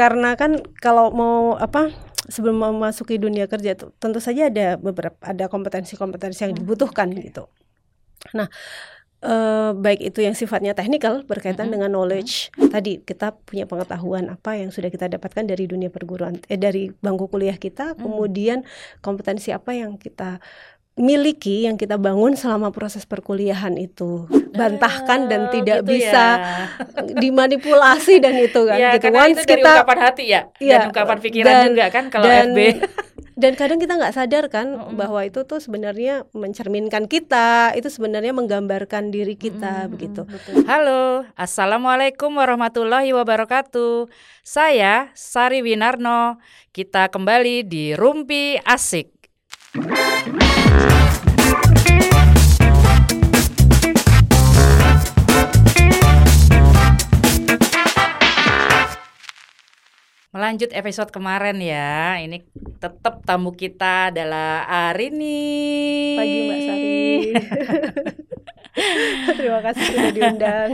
karena kan kalau mau apa sebelum memasuki dunia kerja tuh tentu saja ada beberapa ada kompetensi-kompetensi yang dibutuhkan gitu. Nah, eh, baik itu yang sifatnya teknikal berkaitan Mm-mm. dengan knowledge tadi kita punya pengetahuan apa yang sudah kita dapatkan dari dunia perguruan eh dari bangku kuliah kita, Mm. kemudian kompetensi apa yang kita miliki yang kita bangun selama proses perkuliahan itu bantahkan dan Oh, tidak gitu bisa ya. dimanipulasi dan itu kan Ya, gitu karena once itu dari kita ungkapan hati ya, Iya, dan ungkapan pikiran dan- juga kan kalau dan FB. dan kadang kita nggak sadar kan Mm-mm. bahwa itu tuh sebenarnya mencerminkan kita itu sebenarnya menggambarkan diri kita Mm-mm, begitu betul. Halo, Assalamualaikum warahmatullahi wabarakatuh. Saya Sari Winarno. Kita kembali di Rumpi Asik. Melanjut episode kemarin ya, ini tetap tamu kita adalah Arini. pagi mbak Sari. Terima kasih sudah diundang.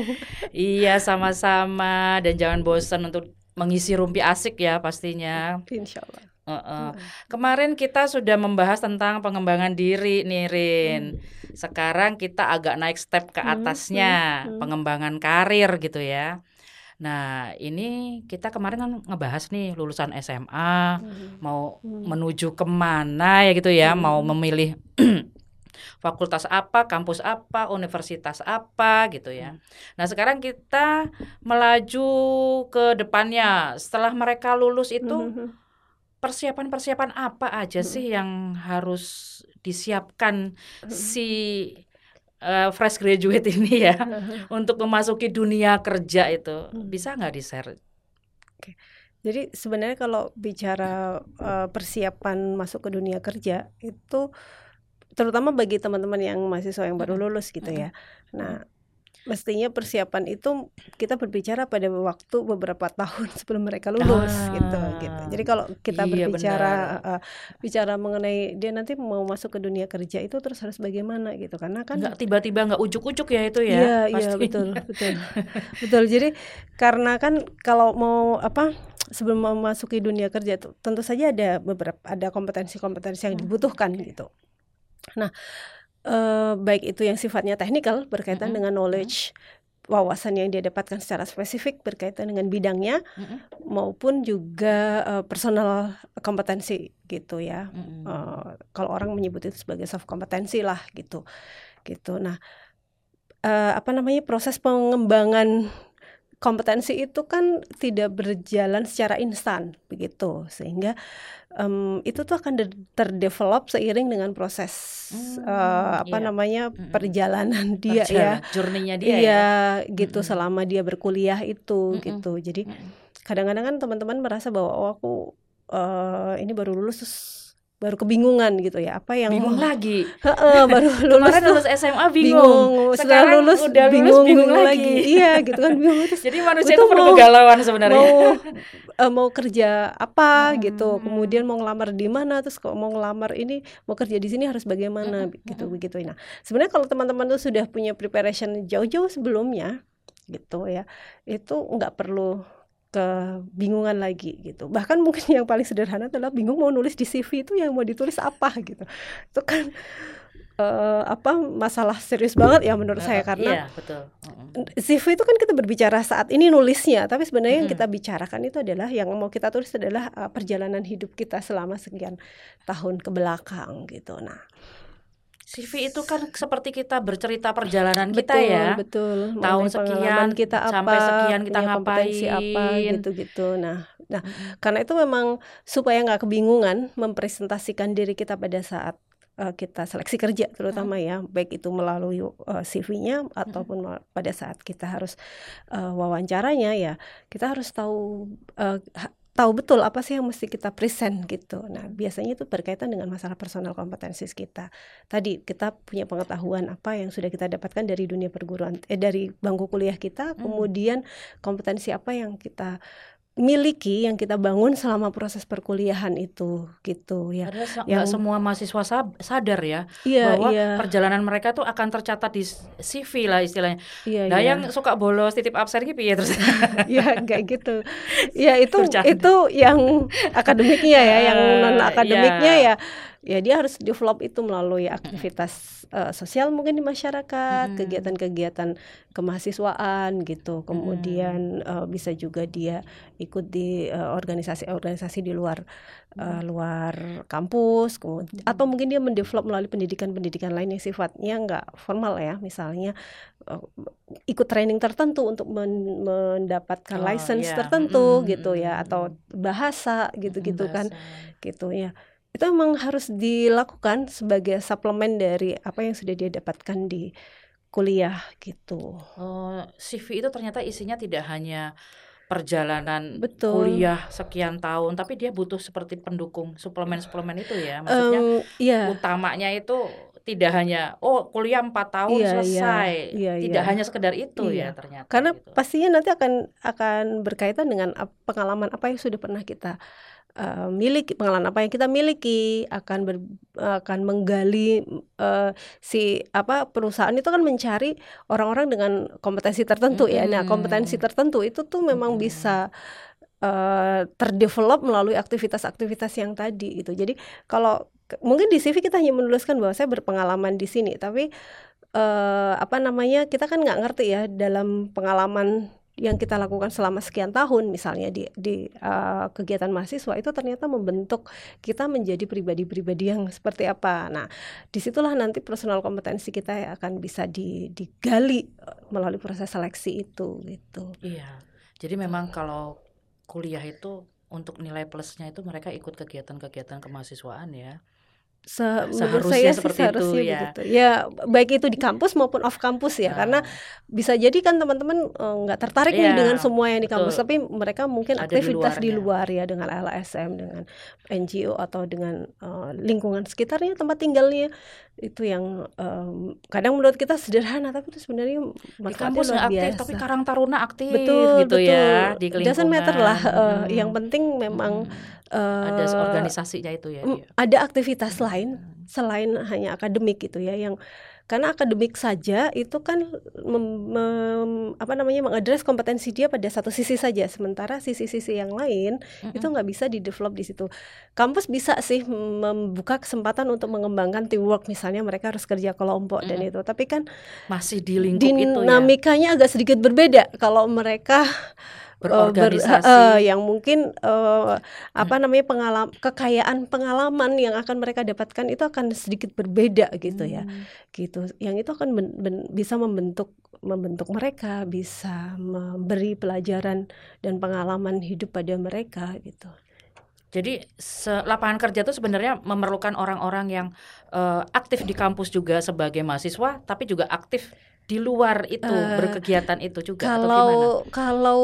Iya, sama-sama. Dan jangan bosan untuk mengisi rumpi asik ya pastinya. insya Allah Heeh. Kemarin kita sudah membahas tentang pengembangan diri nih Rin. Sekarang kita agak naik step ke Hmm, atasnya, hmm, hmm. pengembangan karir gitu ya. Nah, ini kita kemarin kan ngebahas nih lulusan SMA Hmm. mau Hmm. menuju ke mana ya gitu ya, mau Hmm. memilih fakultas apa, kampus apa, universitas apa gitu ya. Nah, sekarang kita melaju ke depannya. Setelah mereka lulus itu Hmm. Persiapan-persiapan apa aja Mm. sih yang harus disiapkan Hmm. si eh, fresh graduate ini ya untuk memasuki dunia kerja itu? Hmm. Bisa nggak di-share? Jadi sebenarnya kalau bicara eh, persiapan masuk ke dunia kerja itu terutama bagi teman-teman yang mahasiswa yang baru lulus gitu ya. Nah, mestinya persiapan itu kita berbicara pada waktu beberapa tahun sebelum mereka lulus gitu Ah, gitu. Jadi kalau kita iya berbicara benar. eh, bicara mengenai dia nanti mau masuk ke dunia kerja itu terus harus bagaimana gitu karena kan Nggak tiba-tiba nggak ujuk-ujuk ya itu ya Iya, iya betul, betul. betul. Jadi karena kan kalau mau apa sebelum memasuki dunia kerja tuh tentu saja ada beberapa ada kompetensi-kompetensi yang Hmm. dibutuhkan gitu. Nah, eh, baik itu yang sifatnya teknikal berkaitan Mm-mm. dengan knowledge wawasan yang dia dapatkan secara spesifik berkaitan dengan bidangnya Mm-mm, maupun juga eh, personal kompetensi gitu ya. mm-mm. Eh, kalau orang menyebut itu sebagai soft kompetensi lah gitu gitu nah eh, apa namanya proses pengembangan kompetensi itu kan tidak berjalan secara instan begitu sehingga em, itu tuh akan de- terdevelop seiring dengan proses Hmm, eh, apa iya. namanya perjalanan dia ya Perjalanan, journey-nya dia ya. iya gitu Mm-mm. selama dia berkuliah itu Mm-mm. gitu jadi kadang-kadang kan teman-teman merasa bahwa oh aku eh, ini baru lulus terus baru kebingungan gitu ya apa yang Bingung lagi. Heeh, baru lulus Kemarin lulus SMA bingung. bingung setelah Sekarang lulus udah lulus bingung, bingung bingung lagi. iya gitu kan bingung terus Jadi manusia Itu perlu kegalauan sebenarnya. mau eh, mau kerja apa gitu Hmm. kemudian mau ngelamar di mana terus kalau mau ngelamar ini mau kerja di sini harus bagaimana Mm-mm, gitu begitu nah sebenarnya kalau teman-teman tuh sudah punya preparation jauh-jauh sebelumnya gitu ya itu nggak perlu kebingungan lagi gitu bahkan mungkin yang paling sederhana adalah bingung mau nulis di CV itu yang mau ditulis apa gitu itu kan eh, apa masalah serius banget ya menurut saya karena Iya, betul. CV itu kan kita berbicara saat ini nulisnya, tapi sebenarnya yang Mm-mm. kita bicarakan itu adalah yang mau kita tulis adalah uh, perjalanan hidup kita selama sekian tahun ke belakang gitu. Nah, CV itu kan seperti kita bercerita perjalanan kita betul, ya. betul. Tahun sekian, kita apa, sampai sekian kita kompetensi apa ngapain. gitu-gitu. Nah, nah karena itu memang supaya nggak kebingungan mempresentasikan diri kita pada saat uh, kita seleksi kerja terutama ya baik itu melalui uh, CV-nya ataupun ma- pada saat kita harus uh, wawancaranya ya kita harus tahu uh, tahu betul apa sih yang mesti kita present gitu. Nah, biasanya itu berkaitan dengan masalah personal kompetensis kita. Tadi kita punya pengetahuan apa yang sudah kita dapatkan dari dunia perguruan eh dari bangku kuliah kita, Hmm. kemudian kompetensi apa yang kita miliki yang kita bangun selama proses perkuliahan itu gitu ya. Padahal Yang- semua mahasiswa sadar ya Iya, bahwa iya, perjalanan mereka tuh akan tercatat di CV lah istilahnya. iya, Nah, iya. yang suka bolos titip absen gitu ya terus. ya kayak gitu. Ya itu Bercanda. itu yang akademiknya ya, yang Eh, non akademiknya iya. ya ya dia harus develop itu melalui aktivitas eh, sosial mungkin di masyarakat, Mm-mm. kegiatan-kegiatan kemahasiswaan gitu. Kemudian eh, bisa juga dia ikut di eh, organisasi-organisasi di luar eh, luar kampus, kemudian atau mungkin dia mendevelop melalui pendidikan-pendidikan lain yang sifatnya nggak formal ya, misalnya eh, ikut training tertentu untuk men- mendapatkan Oh, license iya. tertentu Mm-mm, gitu ya, atau bahasa gitu-gitu kan Bahasa. gitu ya itu memang harus dilakukan sebagai suplemen dari apa yang sudah dia dapatkan di kuliah gitu Oh, CV itu ternyata isinya tidak hanya perjalanan Betul. kuliah sekian tahun, tapi dia butuh seperti pendukung suplemen-suplemen itu ya. Maksudnya Em, iya utamanya itu tidak hanya oh kuliah empat tahun Iya, iya. selesai, Iya, tidak iya. hanya sekedar itu Iya. ya ternyata. karena gitu. pastinya nanti akan akan berkaitan dengan pengalaman apa yang sudah pernah kita eh, miliki pengalaman apa yang kita miliki akan ber, akan menggali eh, si apa perusahaan itu kan mencari orang-orang dengan kompetensi tertentu ya. Nah kompetensi tertentu itu tuh memang Mm-mm. bisa eh, terdevelop melalui aktivitas-aktivitas yang tadi gitu. Jadi kalau mungkin di CV kita hanya menuliskan bahwa saya berpengalaman di sini tapi eh, apa namanya kita kan nggak ngerti ya dalam pengalaman yang kita lakukan selama sekian tahun misalnya di di eh, kegiatan mahasiswa itu ternyata membentuk kita menjadi pribadi-pribadi yang seperti apa. Nah, di situlah nanti personal kompetensi kita akan bisa di- digali eh, melalui proses seleksi itu gitu. Iya. Jadi memang kalau kuliah itu untuk nilai plusnya itu mereka ikut kegiatan-kegiatan kemahasiswaan ya. Se Seharusnya saya sih seperti itu, seharusnya ya. begitu. Ya, baik itu di kampus maupun off kampus ya, karena Nah, bisa jadi kan teman-teman eh, nggak tertarik nih Iya, dengan semua yang di kampus, betul. tapi mereka mungkin Ada di aktivitas di luarnya. luar ya dengan LSM, dengan NGO atau dengan eh, lingkungan sekitarnya tempat tinggalnya itu yang em, kadang menurut kita sederhana, tapi itu sebenarnya di kampus luar nggak aktif biasa. tapi Karang Taruna aktif betul, gitu betul. ya di Doesn't matter lah. lingkungan. eh, Mm. yang penting memang Mm. Eh, ada organisasinya itu ya dia. ada aktivitas lain Mm. selain hanya akademik gitu ya yang karena akademik saja itu kan mem- mem- apa namanya mengadres kompetensi dia pada satu sisi saja sementara sisi-sisi yang lain itu Mm-mm. nggak bisa di develop di situ kampus bisa sih membuka kesempatan untuk mengembangkan teamwork misalnya mereka harus kerja kelompok dan Mm-mm. itu tapi kan masih di lingkup itu ya dinamikanya agak sedikit berbeda kalau mereka eh, ber- berorganisasi. eh, yang mungkin eh, apa namanya pengalam kekayaan pengalaman yang akan mereka dapatkan itu akan sedikit berbeda gitu ya. Hmm. gitu. Yang itu akan ben- ben- bisa membentuk membentuk mereka bisa memberi pelajaran dan pengalaman hidup pada mereka gitu. Jadi se- lapangan kerja itu sebenarnya memerlukan orang-orang yang eh, aktif di kampus juga sebagai mahasiswa, tapi juga aktif di luar itu Eh, berkegiatan itu juga atau gimana? kalau kalau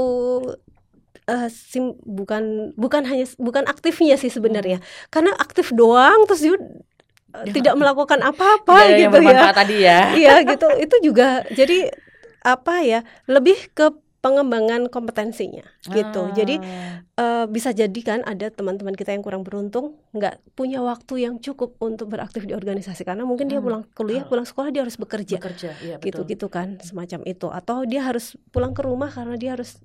eh, sim- bukan bukan hanya bukan aktifnya sih sebenarnya karena aktif doang terus dia eh, Ya. tidak melakukan apa-apa Tidak yang gitu ya tadi ya. iya gitu itu juga jadi apa ya lebih ke pengembangan kompetensinya gitu. Jadi Ah, eh, bisa jadi kan ada teman-teman kita yang kurang beruntung nggak punya waktu yang cukup untuk beraktif di organisasi karena mungkin dia Hmm. pulang kuliah pulang sekolah dia harus bekerja. Bekerja, iya gitu betul. gitu kan semacam itu. Atau dia harus pulang ke rumah karena dia harus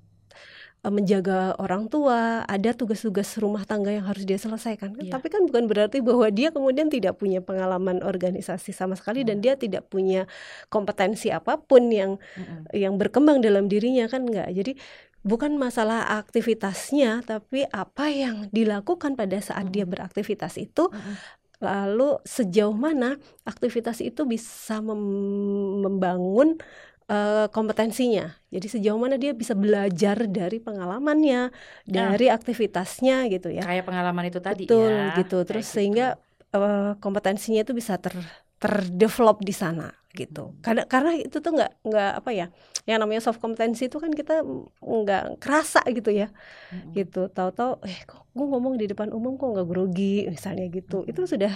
menjaga orang tua ada tugas-tugas rumah tangga yang harus dia selesaikan Iya. tapi kan bukan berarti bahwa dia kemudian tidak punya pengalaman organisasi sama sekali dan Hmm. dia tidak punya kompetensi apa pun yang Mm-mm. yang berkembang dalam dirinya kan enggak jadi bukan masalah aktivitasnya tapi apa yang dilakukan pada saat dia Mm-mm. beraktivitas itu Mm-mm. lalu sejauh mana aktivitas itu bisa mem- membangun eh, kompetensinya. Jadi sejauh mana dia bisa belajar dari pengalamannya, dari aktivitasnya gitu ya. Kayak pengalaman itu tadi Betul ya. gitu. kayak Terus gitu. sehingga eh, kompetensinya itu bisa ter terdevelop di sana gitu. Hmm. Karena karena itu tuh nggak nggak apa ya, yang namanya soft kompetensi itu kan kita nggak kerasa gitu ya, Mm-mm. gitu. Tahu-tahu, eh kok gue ngomong di depan umum kok nggak grogi misalnya gitu itu sudah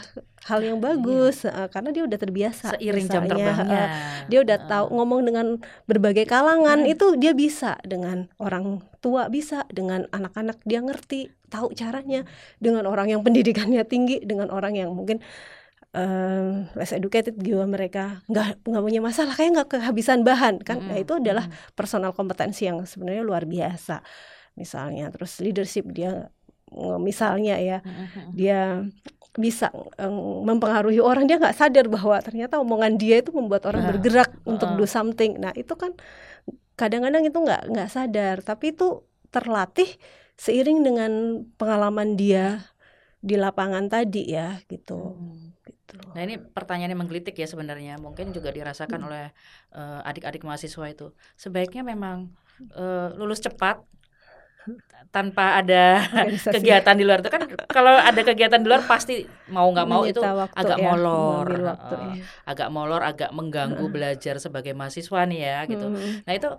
hal yang bagus uh, karena dia udah terbiasa seiring jam misalnya, terbangnya uh, dia udah tahu ngomong dengan berbagai kalangan Hmm. itu dia bisa dengan orang tua bisa dengan anak-anak dia ngerti tahu caranya dengan orang yang pendidikannya tinggi dengan orang yang mungkin um, less educated jiwa mereka. Nggak nggak punya masalah kayak nggak kehabisan bahan kan? Nah, Mm-mm, itu adalah personal kompetensi yang sebenarnya luar biasa misalnya. Terus leadership dia misalnya ya Mm-mm. dia bisa eh, mempengaruhi orang. Dia nggak sadar bahwa ternyata omongan dia itu membuat orang Ah, bergerak untuk ah. do something. Nah itu kan kadang-kadang itu nggak nggak sadar. Tapi itu terlatih seiring dengan pengalaman dia di lapangan tadi ya gitu. Mm. Gitu Nah ini pertanyaan yang menggelitik ya sebenarnya mungkin juga Hmm. dirasakan oleh eh, adik-adik mahasiswa itu sebaiknya memang eh, lulus cepat tanpa ada Organisasi. kegiatan di luar itu kan kalau ada kegiatan di luar pasti mau nggak mau itu Menyita waktu agak ya, molor waktu ya. agak molor agak mengganggu belajar sebagai mahasiswa nih ya gitu Mm. nah itu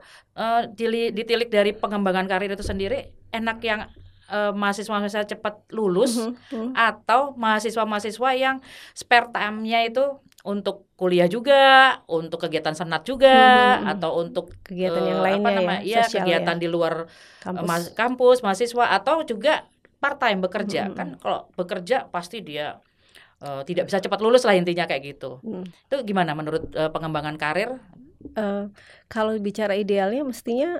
dili- ditilik dari pengembangan karir itu sendiri enak yang eh, mahasiswa-mahasiswa cepat lulus Mhm, mhm. atau mahasiswa-mahasiswa yang spare time-nya itu untuk kuliah juga, untuk kegiatan senat juga, Hmm. atau untuk kegiatan eh, yang apa lainnya nama- ya, iya, sosial kegiatan ya, di luar eh, kampus. mas- kampus, mahasiswa atau juga part time bekerja. Hmm. Kan kalau bekerja pasti dia eh, tidak bisa cepat lulus lah intinya kayak gitu. Hmm. Itu gimana menurut eh, pengembangan karir? Eh, kalau bicara idealnya mestinya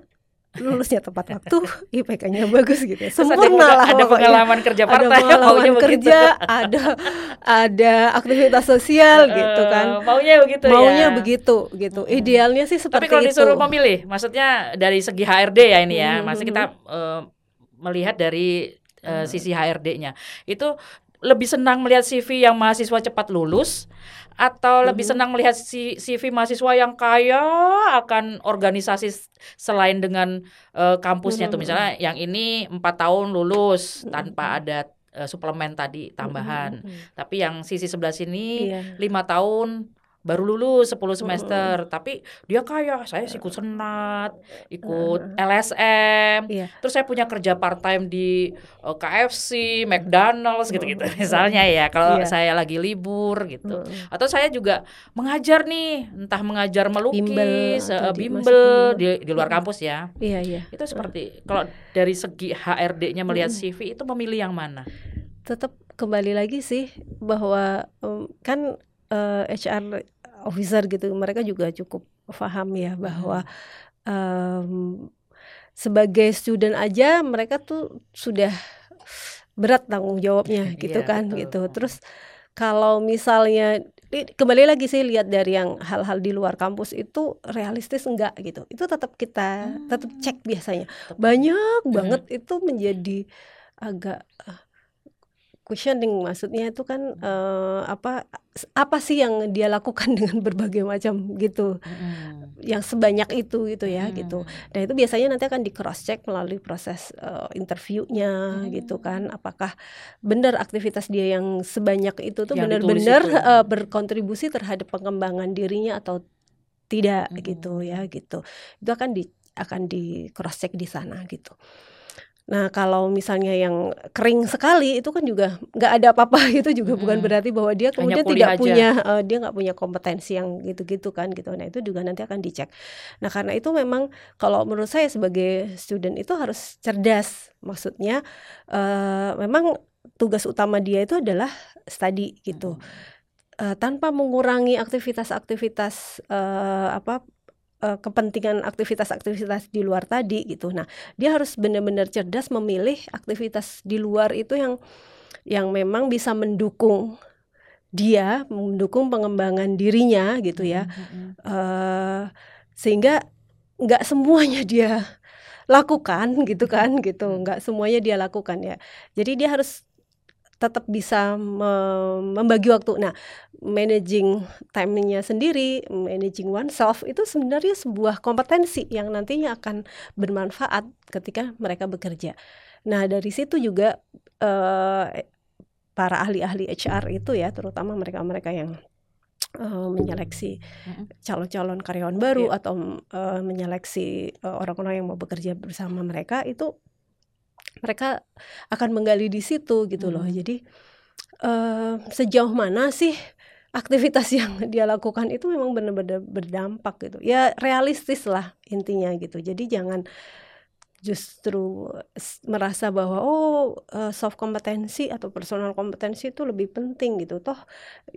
lulusnya tepat waktu, IPK-nya bagus gitu. ya. Sempurna lah ada pengalaman kerja part Ada pengalaman maunya begitu. kerja, ada ada aktivitas sosial gitu kan. Eh, maunya begitu Maunya ya. begitu gitu. Mm-mm. Idealnya sih Tapi seperti kalau itu. disuruh memilih, maksudnya dari segi HRD ya ini ya, Mhm, masih kita eh, melihat dari eh, Hmm. sisi HRD-nya. Itu lebih senang melihat CV yang mahasiswa cepat lulus atau lebih Mhm. senang melihat si- CV mahasiswa yang kaya akan organisasi selain dengan eh, kampusnya tuh Mhm. misalnya yang ini empat tahun lulus Mhm. tanpa ada eh, suplemen tadi tambahan. Mm, mm, mm. Tapi yang sisi sebelah sini Iya. lima tahun baru lulus 10 Hmm. semester tapi dia kaya saya ikut senat ikut Hmm. LSM Iya. terus saya punya kerja part time di eh, KFC McDonald's gitu-gitu misalnya ya kalau Iya. saya lagi libur gitu atau saya juga mengajar nih entah mengajar melukis Bimbel eh, di- bimbel di, di luar kampus ya Iya, iya. itu seperti kalau dari segi HRD-nya melihat Hmm. CV itu memilih yang mana tetap kembali lagi sih bahwa em, kan eh, HR officer gitu mereka juga cukup paham ya bahwa em, sebagai student aja mereka tuh sudah berat tanggung jawabnya gitu Iya, kan betul. gitu. terus kalau misalnya kembali lagi sih lihat dari yang hal-hal di luar kampus itu realistis enggak gitu. Itu tetap kita tetap Hmm. cek biasanya. banyak banget itu menjadi agak eh, questioning maksudnya itu kan eh, apa apa sih yang dia lakukan dengan berbagai macam gitu Mm-mm. yang sebanyak itu gitu ya Hmm. gitu nah itu biasanya nanti akan di cross check melalui proses eh, interviewnya Hmm. gitu kan apakah benar aktivitas dia yang sebanyak itu tuh benar-benar eh, berkontribusi terhadap pengembangan dirinya atau tidak Hmm. gitu ya gitu itu akan di akan di cross check di sana gitu Nah, kalau misalnya yang kering sekali itu kan juga nggak ada apa-apa itu juga bukan Mm-mm. berarti bahwa dia kemudian tidak aja. punya eh, dia nggak punya kompetensi yang gitu-gitu kan gitu. Nah, itu juga nanti akan dicek. Nah, karena itu memang kalau menurut saya sebagai student itu harus cerdas. Maksudnya eh, memang tugas utama dia itu adalah study gitu. Eh, tanpa mengurangi aktivitas-aktivitas eh, apa eh, kepentingan aktivitas-aktivitas di luar tadi gitu. Nah, dia harus benar-benar cerdas memilih aktivitas di luar itu yang yang memang bisa mendukung dia, mendukung pengembangan dirinya gitu ya. Mm-mm. Eh, sehingga nggak semuanya dia lakukan gitu kan gitu, nggak semuanya dia lakukan ya. Jadi dia harus tetap bisa me- membagi waktu. Nah, managing time-nya sendiri, managing oneself itu sebenarnya sebuah kompetensi yang nantinya akan bermanfaat ketika mereka bekerja. Nah, dari situ juga eh, para ahli-ahli HR itu ya, terutama mereka-mereka yang eh, menyeleksi calon-calon karyawan baru Iya. atau eh, menyeleksi orang-orang yang mau bekerja bersama mereka itu mereka akan menggali di situ gitu loh. Hmm. Jadi uh, sejauh mana sih aktivitas yang dia lakukan itu memang benar-benar berdampak gitu. Ya realistis lah intinya gitu. Jadi jangan justru merasa bahwa oh uh, soft kompetensi atau personal kompetensi itu lebih penting gitu toh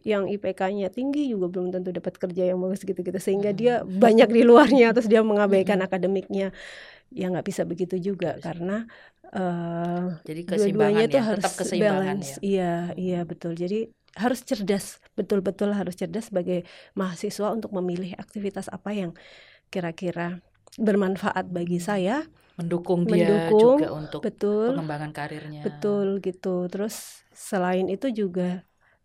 yang IPK-nya tinggi juga belum tentu dapat kerja yang bagus gitu-gitu sehingga dia Hmm. banyak di luarnya terus dia mengabaikan Hmm. akademiknya ya nggak bisa begitu juga Bisa. karena uh, Jadi dua-duanya keseimbangan itu ya, harus tetap keseimbangan balance ya. iya iya Hmm. betul jadi harus cerdas betul-betul harus cerdas sebagai mahasiswa untuk memilih aktivitas apa yang kira-kira bermanfaat bagi Hmm. saya Mendukung dia Mendukung, juga untuk betul pengembangan karirnya. betul gitu terus selain itu juga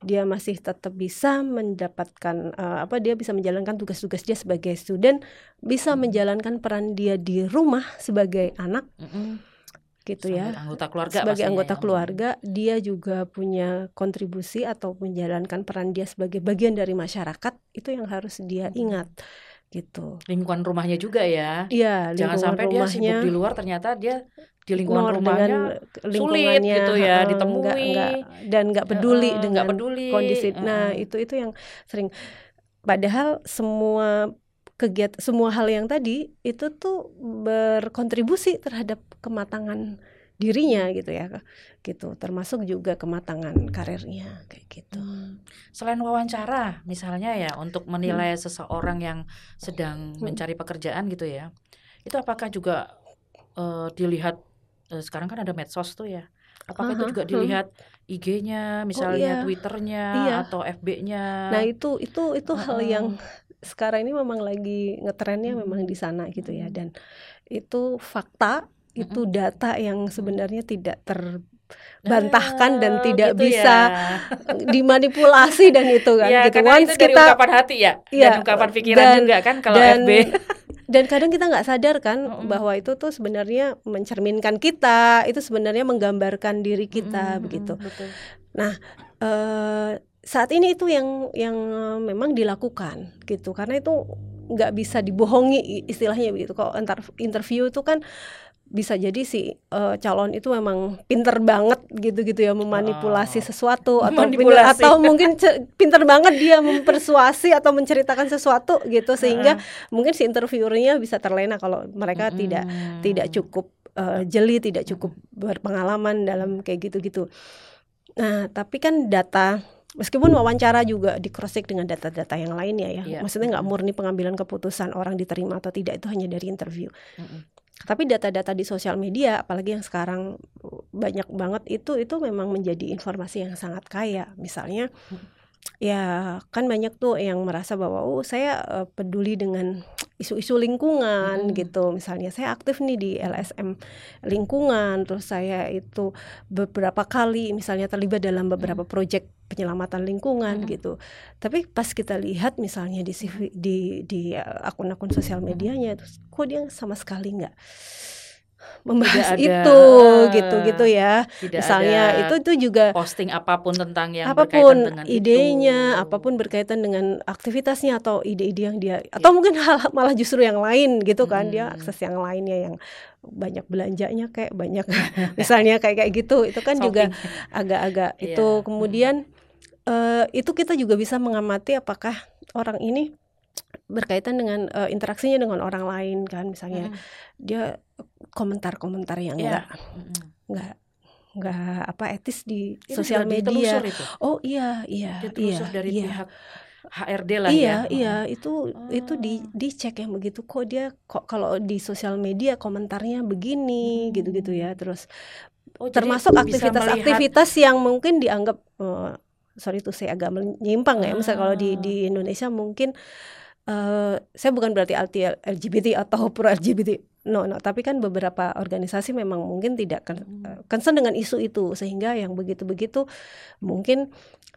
dia masih tetap bisa mendapatkan eh, apa dia bisa menjalankan tugas-tugas dia sebagai student bisa Hmm. menjalankan peran dia di rumah sebagai anak Mm-mm. gitu Sebagai ya anggota keluarga sebagai anggota ya. keluarga dia juga punya kontribusi atau menjalankan peran dia sebagai bagian dari masyarakat itu yang harus dia ingat gitu Lingkungan rumahnya juga ya. Iya Jangan sampai dia rumahnya sibuk di luar ternyata dia di lingkungan ignore rumahnya dengan sulit gitu ya heeh, ditemui. nggak nggak dan nggak peduli nggak dengan peduli. kondisi nah Heeh. itu itu yang sering padahal semua kegiatan semua hal yang tadi itu tuh berkontribusi terhadap kematangan dirinya gitu ya gitu termasuk juga kematangan karirnya kayak gitu Hmm. Selain wawancara, misalnya ya untuk menilai seseorang yang sedang Hmm. mencari pekerjaan gitu ya, itu apakah juga eh, dilihat sekarang kan ada medsos tuh ya? Apakah itu Aha, juga hmm. dilihat IG-nya, misalnya iya. Twitternya Iya. atau FB-nya? nah itu itu itu hal Heeh. yang sekarang ini memang lagi ngetrennya Hmm. memang di sana gitu ya Hmm. dan itu fakta itu data yang sebenarnya tidak terbantahkan dan Oh, tidak gitu bisa ya. dimanipulasi dan itu kan Ya, gitu karena once itu dari kita ungkapan hati ya, Iya, dan ungkapan pikiran dan- juga kan kalau dan FB. Dan kadang kita nggak sadar kan Mm-mm. bahwa itu tuh sebenarnya mencerminkan kita itu sebenarnya menggambarkan diri kita Mm-mm, begitu betul. eh saat ini itu yang yang memang dilakukan gitu karena itu nggak bisa dibohongi istilahnya begitu kalau interview itu kan bisa jadi si eh, calon itu memang pinter banget gitu-gitu ya memanipulasi Oh. sesuatu atau pinter- Manipulasi. atau mungkin pinter banget dia mempersuasi atau menceritakan sesuatu gitu sehingga mungkin si interviewernya bisa terlena kalau mereka tidak Mm-mm. tidak cukup eh, jeli, tidak cukup berpengalaman dalam kayak gitu-gitu. Nah, tapi kan data meskipun wawancara juga di cross check dengan data-data yang lainnya ya. Iya. Maksudnya nggak murni pengambilan keputusan orang diterima atau tidak itu hanya dari interview. Mm-mm. Tapi data-data di sosial media apalagi yang sekarang banyak banget itu itu memang menjadi informasi yang sangat kaya. Misalnya ya kan banyak tuh yang merasa bahwa oh saya eh, peduli dengan isu-isu lingkungan Mm-mm. gitu. Misalnya saya aktif nih di LSM lingkungan, terus saya itu beberapa kali misalnya terlibat dalam beberapa proyek penyelamatan lingkungan Mm-mm. gitu. Tapi pas kita lihat misalnya di CV, di di eh, akun-akun sosial medianya, terus kok dia sama sekali nggak membahas ada, itu gitu-gitu ya. Tidak Misalnya ada itu itu juga posting apa pun tentang yang apa pun berkaitan dengan idenya, itu. apa pun berkaitan dengan aktivitasnya atau ide-ide yang dia atau mungkin hal malah justru yang lain gitu kan dia Hmm. akses yang lainnya yang banyak belanjanya kayak banyak misalnya kayak kayak gitu itu kan juga Shopping. agak-agak Iya. itu kemudian eh, itu kita juga bisa mengamati apakah orang ini berkaitan dengan eh, interaksinya dengan orang lain kan misalnya Mm-mm. dia komentar-komentar yang Iya. enggak Mm-mm. nggak nggak apa etis di Ini sosial media itu. Oh iya iya iya dari iya. pihak HRD lah Iya ya. iya itu itu di Oh. dicek yang begitu kok dia kok kalau di sosial media komentarnya begini Hmm. gitu-gitu ya terus Oh, termasuk aktivitas-aktivitas yang mungkin dianggap eh, sorry tuh saya agak menyimpang ya misalnya kalau di Ah. di Indonesia mungkin eh saya bukan berarti anti LGBT atau pro LGBT no no tapi kan beberapa organisasi memang mungkin tidak Hmm. eh, concern dengan isu itu. Sehingga yang begitu-begitu mungkin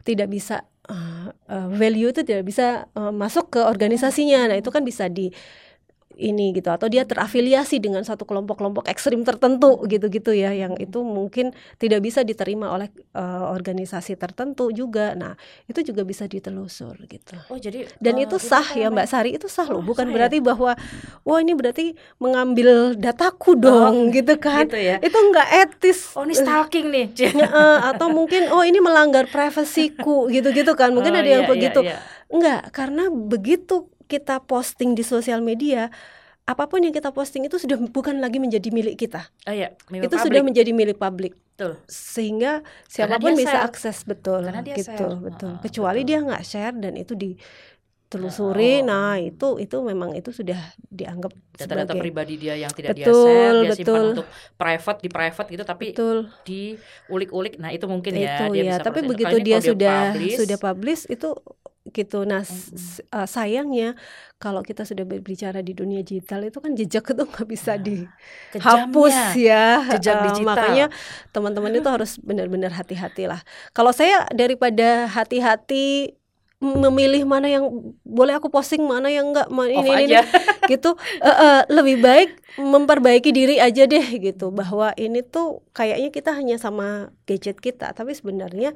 tidak bisa eh, eh, value itu tidak bisa eh, masuk ke organisasinya. Nah itu kan bisa di ini gitu atau dia terafiliasi dengan satu kelompok-kelompok ekstrim tertentu gitu-gitu ya yang itu mungkin tidak bisa diterima oleh uh, organisasi tertentu juga. Nah, itu juga bisa ditelusur gitu. Oh, jadi dan uh, itu sah itu ya Mbak Sari, itu sah oh, loh, bukan sah ya? berarti bahwa wah ini berarti mengambil dataku oh, dong oh, gitu kan. Gitu ya. Itu enggak etis. Oh, ini stalking nih. uh, atau mungkin oh ini melanggar privasiku gitu-gitu kan. Mungkin oh, ada yang iya, iya begitu. Iya, iya. Enggak, karena begitu kita posting di sosial media, apa pun yang kita posting itu sudah bukan lagi menjadi milik kita. Oh iya, itu public. sudah menjadi milik publik. Betul. Sehingga siapa pun bisa share. akses betul Karena dia gitu, share. betul. Uh, Kecuali betul. dia nggak share dan itu ditelusuri. Oh. Nah, itu itu memang itu sudah dianggap data-data pribadi dia yang tidak betul, dia share, dia betul. simpan untuk private di private gitu tapi betul. diulik-ulik. Nah, itu mungkin ya itu, dia ya. bisa Tapi begitu dia sudah publish, sudah publish itu gitu. Nah, mm-hmm. uh, sayangnya kalau kita sudah berbicara di dunia digital itu kan jejak itu nggak bisa nah, dihapus ya. Jejak uh, digital. Makanya teman-teman itu harus benar-benar hati-hati lah. Kalau saya daripada hati-hati memilih mana yang boleh aku posting mana yang enggak ini ini, ini gitu uh, uh, lebih baik memperbaiki diri aja deh gitu bahwa ini tuh kayaknya kita hanya sama gadget kita tapi sebenarnya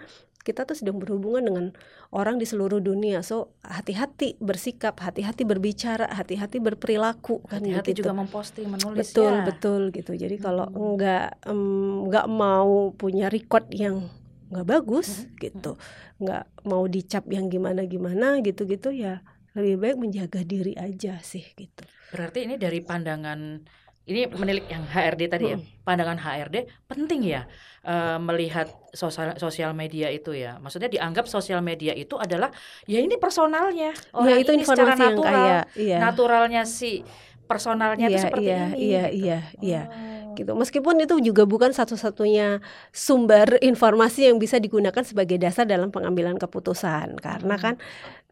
kita tuh sedang berhubungan dengan orang di seluruh dunia. So hati-hati bersikap, hati-hati berbicara, hati-hati berperilaku kan hati-hati gitu. juga memposting, menulis Betul, ya. betul gitu. Jadi kalau hmm. enggak enggak mau punya record yang nggak bagus hmm. gitu, nggak mau dicap yang gimana-gimana gitu-gitu ya lebih baik menjaga diri aja sih gitu. Berarti ini dari pandangan ini menilik yang HRD tadi ya, pandangan HRD penting ya uh, melihat sosial sosial media itu ya. Maksudnya dianggap sosial media itu adalah ya ini personalnya orang ya, itu ini secara natural, kaya, iya. naturalnya si personalnya iya, itu seperti iya, ini. Iya, gitu. iya, iya. Gitu. Meskipun itu juga bukan satu-satunya sumber informasi yang bisa digunakan sebagai dasar dalam pengambilan keputusan, karena hmm. kan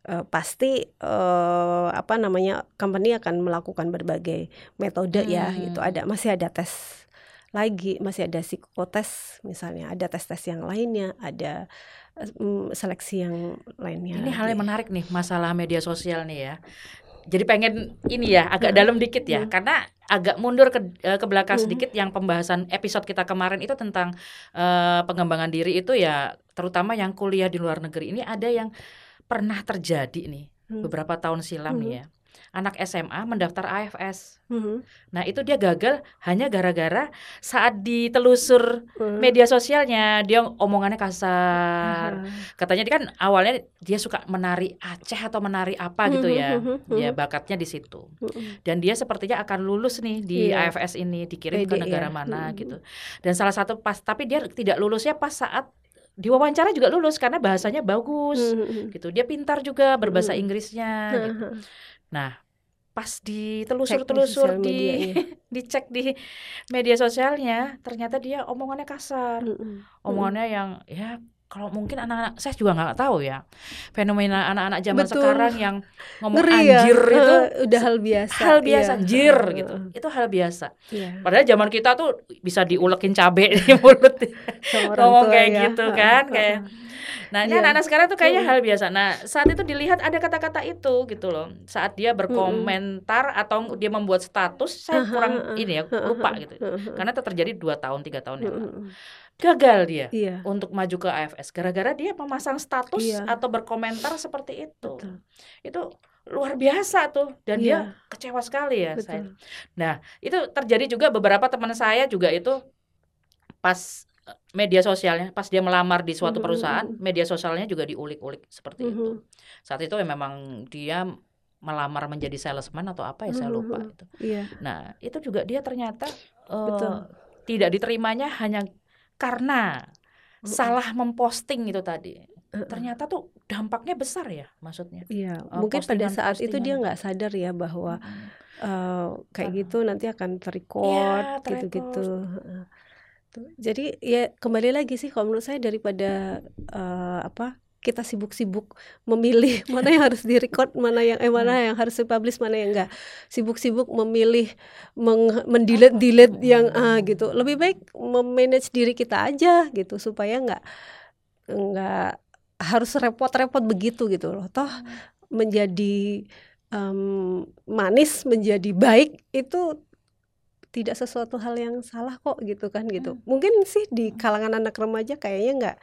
uh, pasti uh, apa namanya company akan melakukan berbagai metode ya, hmm. ya gitu ada masih ada tes lagi masih ada psikotes misalnya ada tes-tes yang lainnya ada um, seleksi yang lainnya ini lagi. hal yang menarik nih masalah media sosial nih ya jadi pengen ini ya agak hmm. dalam dikit ya hmm. karena agak mundur ke ke belakang hmm. sedikit yang pembahasan episode kita kemarin itu tentang uh, pengembangan diri itu ya terutama yang kuliah di luar negeri ini ada yang pernah terjadi nih hmm. beberapa tahun silam hmm. nih ya anak SMA mendaftar AFS. hmm Nah itu dia gagal hanya gara-gara saat ditelusur hmm media sosialnya dia omongannya kasar. hmm Katanya dia kan awalnya dia suka menari Aceh atau menari apa gitu ya, hmm ya bakatnya di situ. hmm Dan dia sepertinya akan lulus nih di yeah. AFS ini dikirim ke negara yeah. mana hmm gitu. Dan salah satu pas tapi dia tidak lulusnya pas saat diwawancara juga lulus karena bahasanya bagus hmm. gitu dia pintar juga berbahasa hmm. Inggrisnya gitu. nah pas ditelusur-telusur di dicek di media sosialnya ternyata dia omongannya kasar hmm. omongannya yang ya kalau mungkin anak-anak saya juga nggak tahu ya fenomena anak-anak zaman Betul. sekarang yang ngomong Ngeri ya. anjir ya. itu udah hal biasa hal biasa iya. anjir gitu itu hal biasa iya. padahal zaman kita tuh bisa diulekin cabe di mulut ngomong kayak ya. gitu kan kayak Nah, ini anak-anak sekarang tuh kayaknya hal biasa. Nah, saat itu dilihat ada kata-kata itu gitu loh. Saat dia berkomentar atau dia membuat status, saya kurang ini ya, lupa gitu. Karena itu terjadi dua tahun, tiga tahun yang lalu gagal dia iya. untuk maju ke AFS gara-gara dia memasang status iya. atau berkomentar seperti itu. Betul. Itu luar biasa tuh dan iya. dia kecewa sekali ya Betul. saya. Nah, itu terjadi juga beberapa teman saya juga itu pas eh, media sosialnya pas dia melamar di suatu perusahaan, media sosialnya juga diulik-ulik seperti itu. Saat itu ya memang dia melamar menjadi salesman atau apa ya saya lupa itu. Iya. Nah, itu juga dia ternyata uh, tidak diterimanya hanya karena salah memposting itu tadi. Ternyata tuh dampaknya besar ya maksudnya. Iya uh, mungkin pada saat itu dia nggak sadar ya bahwa hmm. uh, kayak uh. gitu nanti akan terrecord ya, gitu-gitu. jadi ya kembali lagi sih kalau menurut saya daripada uh, apa kita sibuk-sibuk memilih mana yang harus direcord, mana yang eh mana hmm. yang harus dipublish, mana yang enggak. Sibuk-sibuk memilih mendelete-delete yang ah gitu. Lebih baik memanage diri kita aja gitu supaya enggak enggak harus repot-repot begitu gitu loh. Toh hmm. menjadi um, manis menjadi baik itu tidak sesuatu hal yang salah kok gitu kan gitu. Hmm. Mungkin sih di kalangan anak remaja kayaknya nggak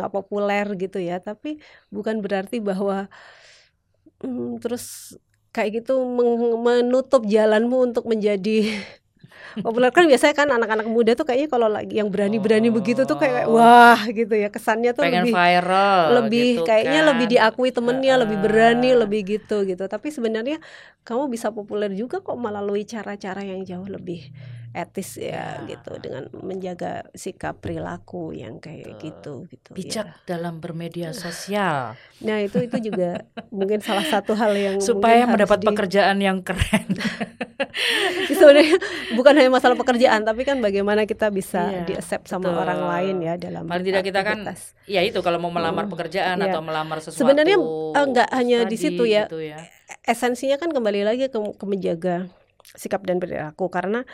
nggak populer gitu ya, tapi bukan berarti bahwa um, terus kayak gitu menutup jalanmu untuk menjadi populer kan biasanya kan anak-anak muda tuh kayaknya kalau lagi yang berani-berani oh. begitu tuh kayak wah gitu ya kesannya tuh Pengen lebih viral lebih gitu kayaknya kan. lebih diakui temennya uh. lebih berani lebih gitu gitu tapi sebenarnya kamu bisa populer juga kok melalui cara-cara yang jauh lebih etis ya, ya gitu dengan menjaga sikap perilaku yang kayak Betul. gitu gitu bijak ya. dalam bermedia sosial nah itu itu juga mungkin salah satu hal yang supaya mendapat di... pekerjaan yang keren sebenarnya bukan hanya masalah pekerjaan tapi kan bagaimana kita bisa iya, di accept sama betul. orang lain ya dalam paling tidak kita kan ya itu kalau mau melamar hmm, pekerjaan iya. atau melamar sesuatu sebenarnya enggak eh, hanya di situ ya, gitu ya esensinya kan kembali lagi ke, ke menjaga sikap dan perilaku karena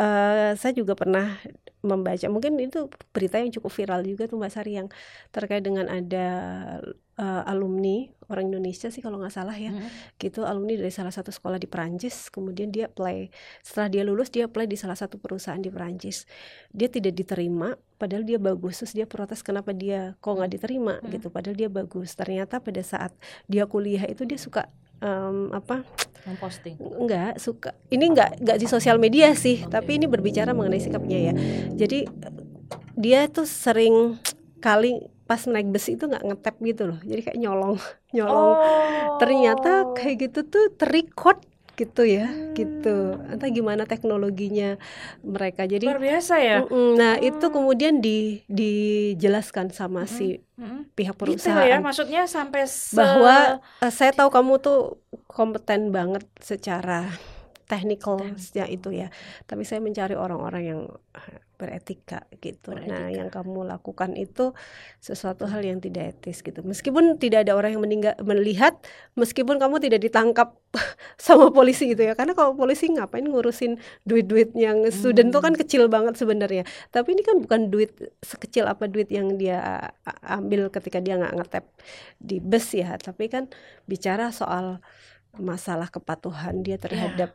Uh, saya juga pernah membaca mungkin itu berita yang cukup viral juga tuh Mbak Sari yang terkait dengan ada uh, alumni orang Indonesia sih kalau nggak salah ya hmm. gitu alumni dari salah satu sekolah di Perancis kemudian dia apply setelah dia lulus dia apply di salah satu perusahaan di Perancis dia tidak diterima padahal dia bagus terus dia protes kenapa dia kok nggak diterima hmm. gitu padahal dia bagus ternyata pada saat dia kuliah itu dia suka um, apa? Memposting. Enggak suka. Ini enggak enggak di sosial media sih okay. tapi ini berbicara mengenai sikapnya ya. Jadi dia tuh sering kali pas naik bus itu nggak ngetap gitu loh. Jadi kayak nyolong nyolong. Oh. ternyata kayak gitu tuh terrecord gitu ya hmm. gitu entah gimana teknologinya mereka jadi luar biasa ya nah hmm. itu kemudian di dijelaskan sama hmm. si hmm. pihak gitu perusahaan ya maksudnya sampai se... bahwa uh, saya tahu kamu tuh kompeten banget secara teknikalnya itu ya tapi saya mencari orang-orang yang beretika gitu. Beretika. Nah, yang kamu lakukan itu sesuatu hal yang tidak etis gitu. Meskipun tidak ada orang yang meninggal melihat, meskipun kamu tidak ditangkap sama polisi gitu ya. Karena kalau polisi ngapain ngurusin duit-duit yang student hmm. tuh kan kecil banget sebenarnya. Tapi ini kan bukan duit sekecil apa duit yang dia ambil ketika dia nggak ngetap di bus ya, tapi kan bicara soal masalah kepatuhan dia terhadap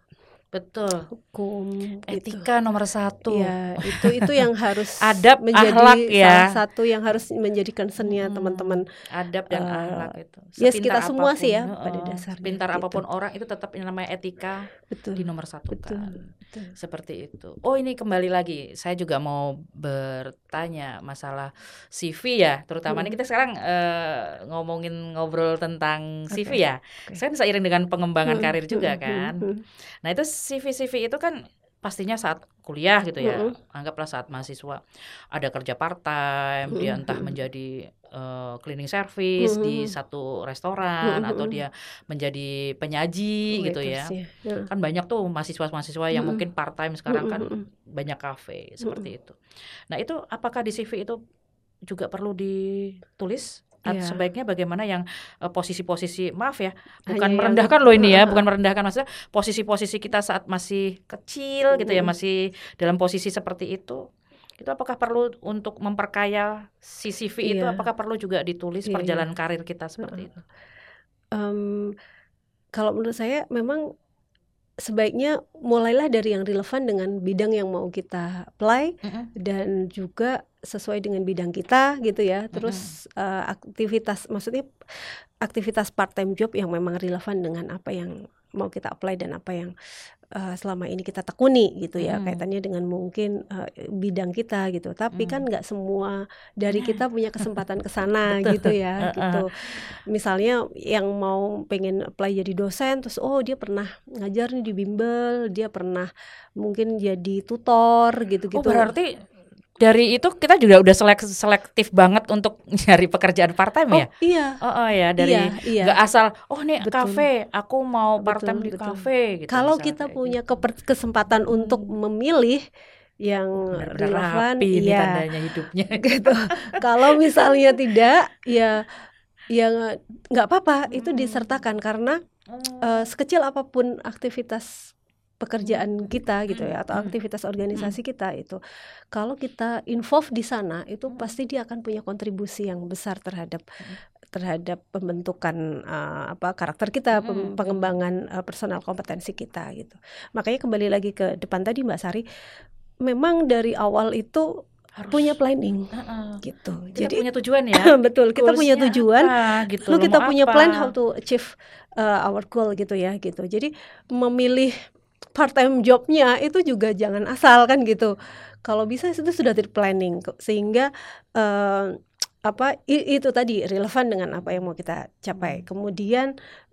Betul. Hukum, etika gitu. nomor satu. Ya, itu itu yang harus adab menjadi akhlak ya. salah satu yang harus menjadi concernnya hmm, teman-teman. Adab dan uh, akhlak itu. Ya yes, kita semua sih ya uh, pada dasarnya. Pintar gitu. apa pun orang itu tetap yang namanya etika betul. di nomor satu betul, kan. Betul. Seperti itu. Oh ini kembali lagi, saya juga mau bertanya masalah CV ya, terutama hmm. ini kita sekarang uh, ngomongin ngobrol tentang CV okay. ya. Okay. Saya seiring dengan pengembangan hmm. karir juga hmm. kan. Hmm. Nah itu CV-CV itu kan pastinya saat kuliah gitu ya, mm -hmm. anggaplah saat mahasiswa ada kerja part time, mm -hmm. dia entah menjadi uh, cleaning service mm -hmm. di satu restoran mm -hmm. atau dia menjadi penyaji oh, gitu ya. Yeah. Kan banyak tuh mahasiswa-mahasiswa yang mm -hmm. mungkin part time sekarang kan banyak kafe seperti mm -hmm. itu. Nah, itu apakah di CV itu juga perlu ditulis yeah. sebaiknya bagaimana yang uh, posisi-posisi maaf ya bukan Hanya merendahkan yang, loh ini ya bukan merendahkan maksudnya posisi-posisi kita saat masih kecil mm. gitu ya masih dalam posisi seperti itu itu apakah perlu untuk memperkaya CCV yeah. itu iya. apakah perlu juga ditulis yeah, perjalanan yeah. karir kita seperti uh, itu um, kalau menurut saya memang sebaiknya mulailah dari yang relevan dengan bidang yang mau kita apply mm -hmm. dan juga sesuai dengan bidang kita gitu ya. Terus mm -hmm. uh, aktivitas maksudnya aktivitas part time job yang memang relevan dengan apa yang mau kita apply dan apa yang uh, selama ini kita tekuni gitu ya hmm. kaitannya dengan mungkin uh, bidang kita gitu tapi kan hmm. kan nggak semua dari kita punya kesempatan ke sana gitu ya gitu misalnya yang mau pengen apply jadi dosen terus oh dia pernah ngajar nih di bimbel dia pernah mungkin jadi tutor gitu-gitu oh berarti dari itu kita juga udah selek selektif banget untuk nyari pekerjaan part time oh, ya. Iya. Oh, oh ya dari iya, iya. Gak asal oh nih betul. kafe aku mau part time di kafe gitu. Kalau kita punya gitu. kesempatan hmm. untuk memilih yang relevan ya tandanya hidupnya gitu. Kalau misalnya tidak ya ya nggak apa-apa hmm. itu disertakan karena hmm. uh, sekecil apa pun aktivitas pekerjaan kita gitu ya atau aktivitas organisasi kita itu kalau kita involve di sana itu pasti dia akan punya kontribusi yang besar terhadap terhadap pembentukan uh, apa karakter kita, hmm. pengembangan uh, personal kompetensi kita gitu. Makanya kembali lagi ke depan tadi Mbak Sari, memang dari awal itu harus punya planning uh -uh. gitu. Kita Jadi punya tujuan ya. betul, kita punya tujuan. Apa, gitu. Lalu kita punya apa. plan how to achieve uh, our goal gitu ya gitu. Jadi memilih part time jobnya itu juga jangan asal kan gitu. Kalau bisa itu sudah di planning sehingga uh, apa itu tadi relevan dengan apa yang mau kita capai. Hmm. Kemudian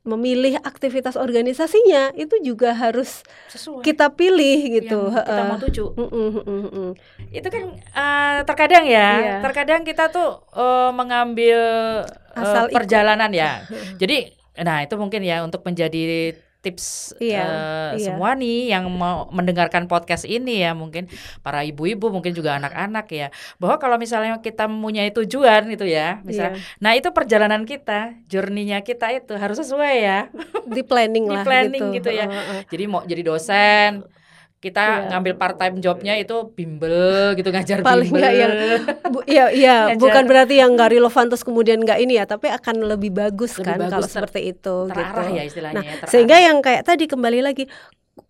memilih aktivitas organisasinya itu juga harus Sesuai. kita pilih gitu. Yang kita mau tuju. Uh. Itu kan uh, terkadang ya, yeah. terkadang kita tuh uh, mengambil uh, perjalanan ikut. ya. Jadi, nah itu mungkin ya untuk menjadi tips iya, uh, iya. semua nih yang mau mendengarkan podcast ini ya mungkin para ibu-ibu mungkin juga anak-anak ya bahwa kalau misalnya kita mempunyai tujuan itu ya misalnya iya. nah itu perjalanan kita journey-nya kita itu harus sesuai ya di planning di lah planning gitu, gitu ya uh, uh. jadi mau jadi dosen kita yeah. ngambil part time jobnya itu bimbel gitu ngajar paling bimbel. yang bu, ya ya bukan berarti yang nggak relevan terus kemudian nggak ini ya tapi akan lebih bagus lebih kan bagus kalau seperti itu terarah gitu. ya istilahnya nah, ya, sehingga yang kayak tadi kembali lagi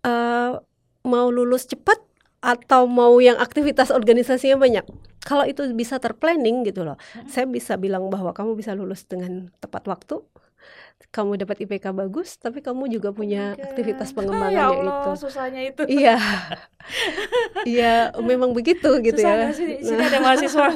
uh, mau lulus cepat atau mau yang aktivitas organisasinya banyak. Kalau itu bisa terplanning gitu loh. Hmm. Saya bisa bilang bahwa kamu bisa lulus dengan tepat waktu, kamu dapat IPK bagus tapi kamu juga punya okay. aktivitas pengembangan ah, ya Allah, itu susahnya itu iya iya memang begitu gitu Susah ya sih, sini ada mahasiswa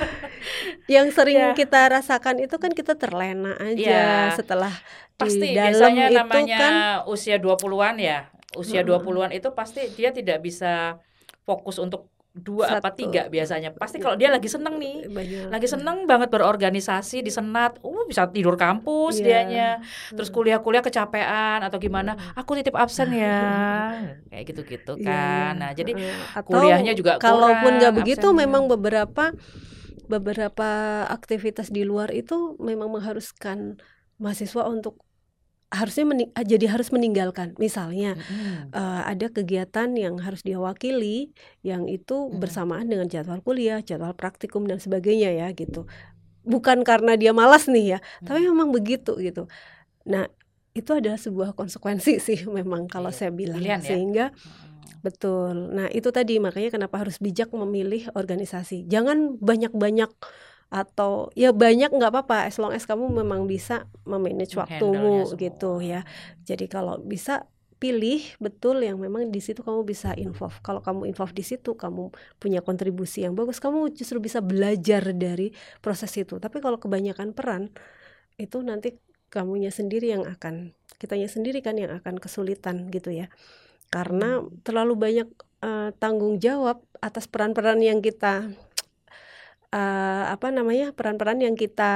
yang sering yeah. kita rasakan itu kan kita terlena aja yeah. setelah pasti di dalam biasanya itu namanya kan usia 20-an ya usia hmm. 20-an itu pasti dia tidak bisa fokus untuk dua Satu. apa tiga biasanya pasti kalau dia lagi seneng nih Banyak. lagi seneng banget berorganisasi di senat uh bisa tidur kampus yeah. dianya terus kuliah-kuliah kecapean atau gimana aku titip absen ya kayak gitu-gitu iya. kan nah jadi atau kuliahnya juga kalaupun nggak begitu absennya. memang beberapa beberapa aktivitas di luar itu memang mengharuskan mahasiswa untuk harusnya mening ah, jadi harus meninggalkan misalnya mm-hmm. uh, ada kegiatan yang harus dia wakili yang itu mm-hmm. bersamaan dengan jadwal kuliah jadwal praktikum dan sebagainya ya gitu bukan karena dia malas nih ya mm-hmm. tapi memang begitu gitu nah itu adalah sebuah konsekuensi sih memang kalau iya, saya bilang Pilihan, ya? sehingga mm-hmm. betul nah itu tadi makanya kenapa harus bijak memilih organisasi jangan banyak-banyak atau ya banyak nggak apa-apa as long as kamu memang bisa memanage waktumu gitu ya. Jadi kalau bisa pilih betul yang memang di situ kamu bisa involve. Kalau kamu involve di situ kamu punya kontribusi yang bagus kamu justru bisa belajar dari proses itu. Tapi kalau kebanyakan peran itu nanti kamunya sendiri yang akan kitanya sendiri kan yang akan kesulitan gitu ya. Karena hmm. terlalu banyak uh, tanggung jawab atas peran-peran yang kita uh, apa namanya peran-peran yang kita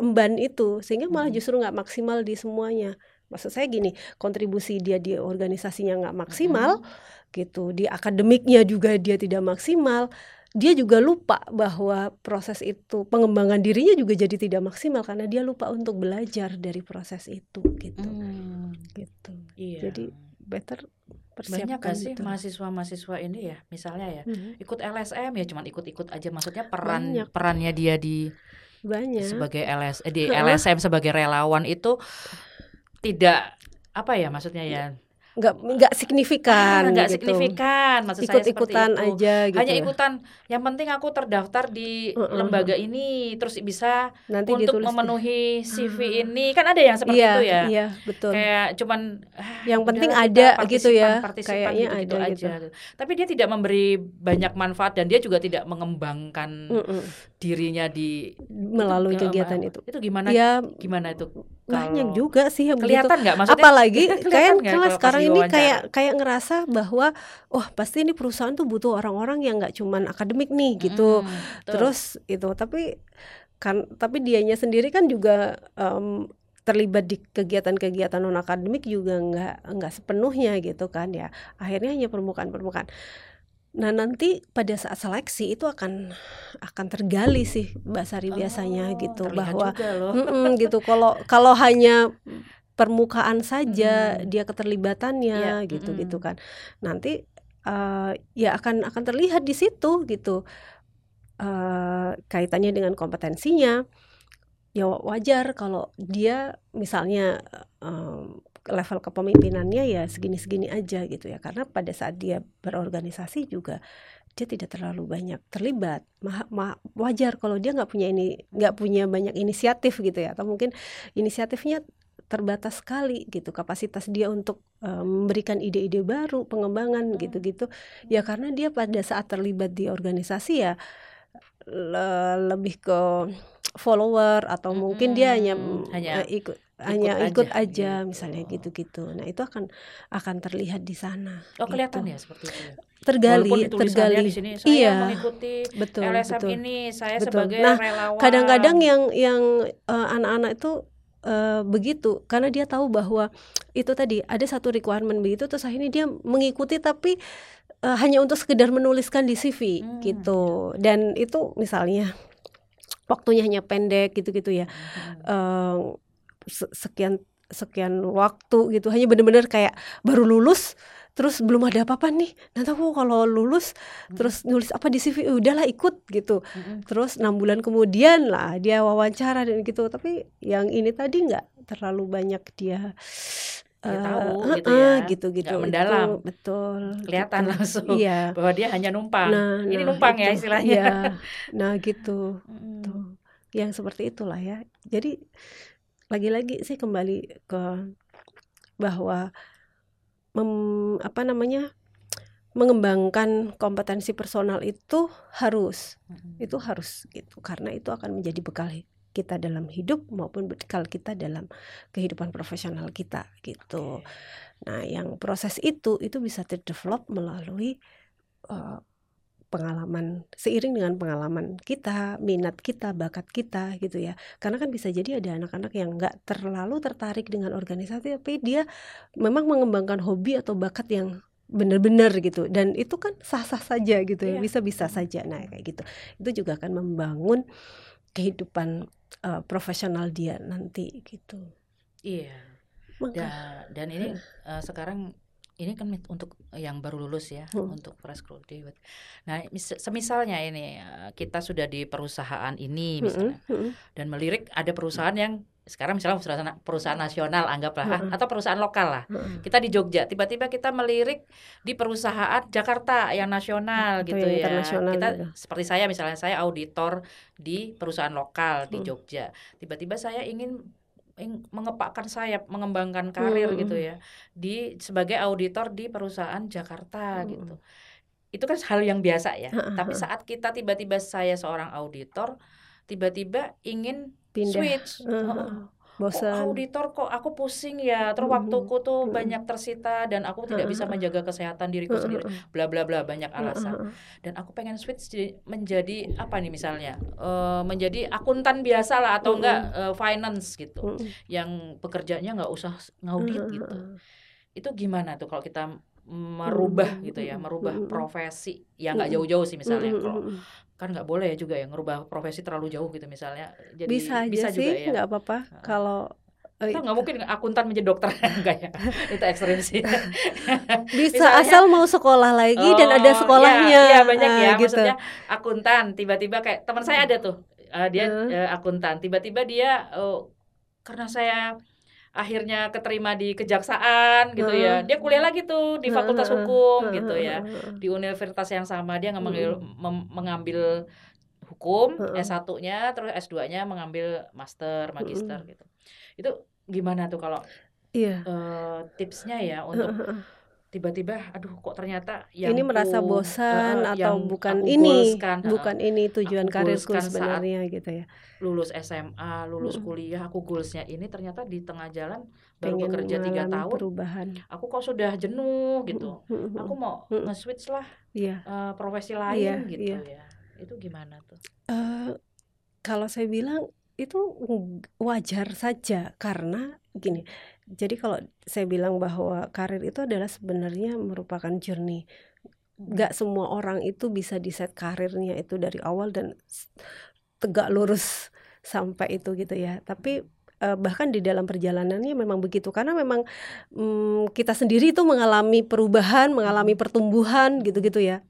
emban itu sehingga malah justru nggak maksimal di semuanya maksud saya gini kontribusi dia di organisasinya nggak maksimal hmm. gitu di akademiknya juga dia tidak maksimal dia juga lupa bahwa proses itu pengembangan dirinya juga jadi tidak maksimal karena dia lupa untuk belajar dari proses itu gitu hmm. gitu iya. jadi better banyak gak sih mahasiswa-mahasiswa ini ya misalnya ya hmm. ikut LSM ya cuman ikut-ikut aja maksudnya peran banyak. perannya dia di banyak sebagai LS eh, di LSM sebagai relawan itu tidak apa ya maksudnya ya nggak nggak signifikan ah, nggak gitu. signifikan maksud ikut ikutan saya aja gitu. Hanya ikutan. Yang penting aku terdaftar di uh -uh. lembaga ini terus bisa Nanti untuk memenuhi CV uh. ini. Kan ada yang seperti iya, itu ya? iya betul. Kayak cuman ah, yang penting ada gitu ya kayaknya gitu, gitu ada aja. gitu. tapi dia tidak memberi banyak manfaat dan dia juga tidak mengembangkan uh -uh. dirinya di melalui itu, kegiatan itu. itu gimana? Ya, gimana itu banyak juga sih yang kelihatan nggak? Maksudnya apalagi kayak kelas sekarang ini kayak kayak ngerasa bahwa wah pasti ini perusahaan tuh butuh orang-orang yang nggak cuman akademik nih gitu. Hmm, terus itu tapi kan tapi dianya sendiri kan juga um, terlibat di kegiatan-kegiatan non akademik juga nggak nggak sepenuhnya gitu kan ya. Akhirnya hanya permukaan-permukaan nah nanti pada saat seleksi itu akan akan tergali sih mbak Sari biasanya oh, gitu bahwa mm -mm, gitu. Kalau kalau hanya permukaan saja hmm. dia keterlibatannya gitu gitu kan. Nanti uh, ya akan akan terlihat di situ gitu uh, kaitannya dengan kompetensinya. Ya wajar kalau dia misalnya um, level kepemimpinannya ya segini-segini aja gitu ya karena pada saat dia berorganisasi juga dia tidak terlalu banyak terlibat ma ma wajar kalau dia nggak punya ini nggak punya banyak inisiatif gitu ya atau mungkin inisiatifnya terbatas sekali gitu kapasitas dia untuk uh, memberikan ide-ide baru pengembangan hmm. gitu-gitu ya karena dia pada saat terlibat di organisasi ya le lebih ke follower atau hmm. mungkin dia hanya hanya uh, ikut hanya ikut, ikut aja, aja gitu. misalnya gitu-gitu. Nah, itu akan akan terlihat di sana. Oh, gitu. kelihatan ya seperti itu. Ya? Tergali, tergali. Di sini, saya iya, mengikuti betul, LSM betul. ini, saya betul. sebagai nah, relawan. kadang-kadang yang yang uh, anak-anak itu uh, begitu karena dia tahu bahwa itu tadi ada satu requirement begitu terus akhirnya dia mengikuti tapi uh, hanya untuk sekedar menuliskan di CV hmm. gitu. Dan itu misalnya waktunya hanya pendek gitu-gitu ya. Hmm. Uh, sekian sekian waktu gitu. Hanya benar-benar kayak baru lulus terus belum ada apa-apa nih. Nanti aku kalau lulus hmm. terus nulis apa di CV ya udahlah ikut gitu. Hmm. terus enam bulan kemudian lah dia wawancara dan gitu. Tapi yang ini tadi nggak terlalu banyak dia dia tahu uh, gitu ya. gitu gitu Gak mendalam. itu, betul kelihatan gitu. langsung iya. bahwa dia hanya numpang. Nah, ini nah, numpang ya itu, ya istilahnya. Ya. nah gitu. Hmm. tuh. Yang seperti itulah ya. Jadi lagi-lagi sih kembali ke bahwa mem, apa namanya mengembangkan kompetensi personal itu harus hmm. itu harus gitu karena itu akan menjadi bekal kita dalam hidup maupun bekal kita dalam kehidupan profesional kita gitu. Nah, yang proses itu itu bisa terdevelop melalui uh, pengalaman seiring dengan pengalaman kita, minat kita, bakat kita gitu ya. Karena kan bisa jadi ada anak-anak yang nggak terlalu tertarik dengan organisasi tapi dia memang mengembangkan hobi atau bakat yang benar-benar gitu dan itu kan sah-sah saja gitu ya, bisa-bisa saja. Nah, kayak gitu. Itu juga akan membangun kehidupan uh, profesional dia nanti gitu. Iya. Maka, dan, dan ini uh, sekarang ini kan untuk yang baru lulus ya hmm. untuk fresh graduate. Nah, semisalnya ini eh, kita sudah di perusahaan ini hmm, misalnya hmm. Hmm. dan melirik ada perusahaan yang sekarang misalnya perusahaan, perusahaan nasional anggaplah hmm. atau perusahaan lokal lah. Hmm. Kita di Jogja, tiba-tiba kita melirik di perusahaan Jakarta yang nasional gitu ya. Kita gitu. seperti saya misalnya saya auditor di perusahaan lokal di hmm. Jogja. Tiba-tiba saya ingin mengepakkan sayap, mengembangkan karir hmm. gitu ya di sebagai auditor di perusahaan Jakarta hmm. gitu. Itu kan hal yang biasa ya. Tapi saat kita tiba-tiba saya seorang auditor, tiba-tiba ingin Pindah. switch. Uh, bosan kok auditor kok aku pusing ya. Terus mm -hmm. waktuku tuh mm -hmm. banyak tersita dan aku tidak bisa menjaga kesehatan diriku sendiri. bla bla bla banyak alasan. dan aku pengen switch menjadi apa nih misalnya uh, menjadi akuntan biasa lah atau enggak uh, finance gitu. Yang pekerjaannya nggak usah ngaudit gitu. itu gimana tuh kalau kita merubah gitu ya merubah profesi ya nggak jauh-jauh sih misalnya. Kalau kan nggak boleh ya juga ya ngerubah profesi terlalu jauh gitu misalnya. Jadi bisa, bisa aja juga sih, ya. nggak apa-apa. Kalau Kita nggak mungkin akuntan menjadi dokter enggak ya. Itu ekstrim sih. Bisa Misalnya, asal mau sekolah lagi oh, dan ada oh, sekolahnya. ya, ya banyak ya. Gitu. maksudnya akuntan tiba-tiba kayak teman saya ada tuh. Uh, dia uh. Uh, akuntan. Tiba-tiba dia uh, karena saya akhirnya keterima di kejaksaan gitu ya. Dia kuliah lagi tuh di fakultas hukum gitu ya. Di universitas yang sama dia mengambil mengambil hukum S1-nya terus S2-nya mengambil master magister gitu. Itu gimana tuh kalau iya. uh, tipsnya ya untuk tiba-tiba aduh kok ternyata yang ini merasa bosan uh, atau bukan ini gulskan, bukan uh, ini tujuan karirku sebenarnya gitu ya lulus SMA, lulus hmm. kuliah, aku goalsnya ini ternyata di tengah jalan baru Pengen bekerja tiga tahun, perubahan. aku kok sudah jenuh gitu, hmm. aku mau hmm. nge-switch lah yeah. Iya. uh, profesi lain yeah, gitu yeah. ya, itu gimana tuh? Uh, kalau saya bilang itu wajar saja karena gini, jadi kalau saya bilang bahwa karir itu adalah sebenarnya merupakan journey. Gak semua orang itu bisa diset karirnya itu dari awal dan tegak lurus sampai itu gitu ya. Tapi uh, bahkan di dalam perjalanannya memang begitu karena memang um, kita sendiri itu mengalami perubahan, mengalami pertumbuhan gitu-gitu ya.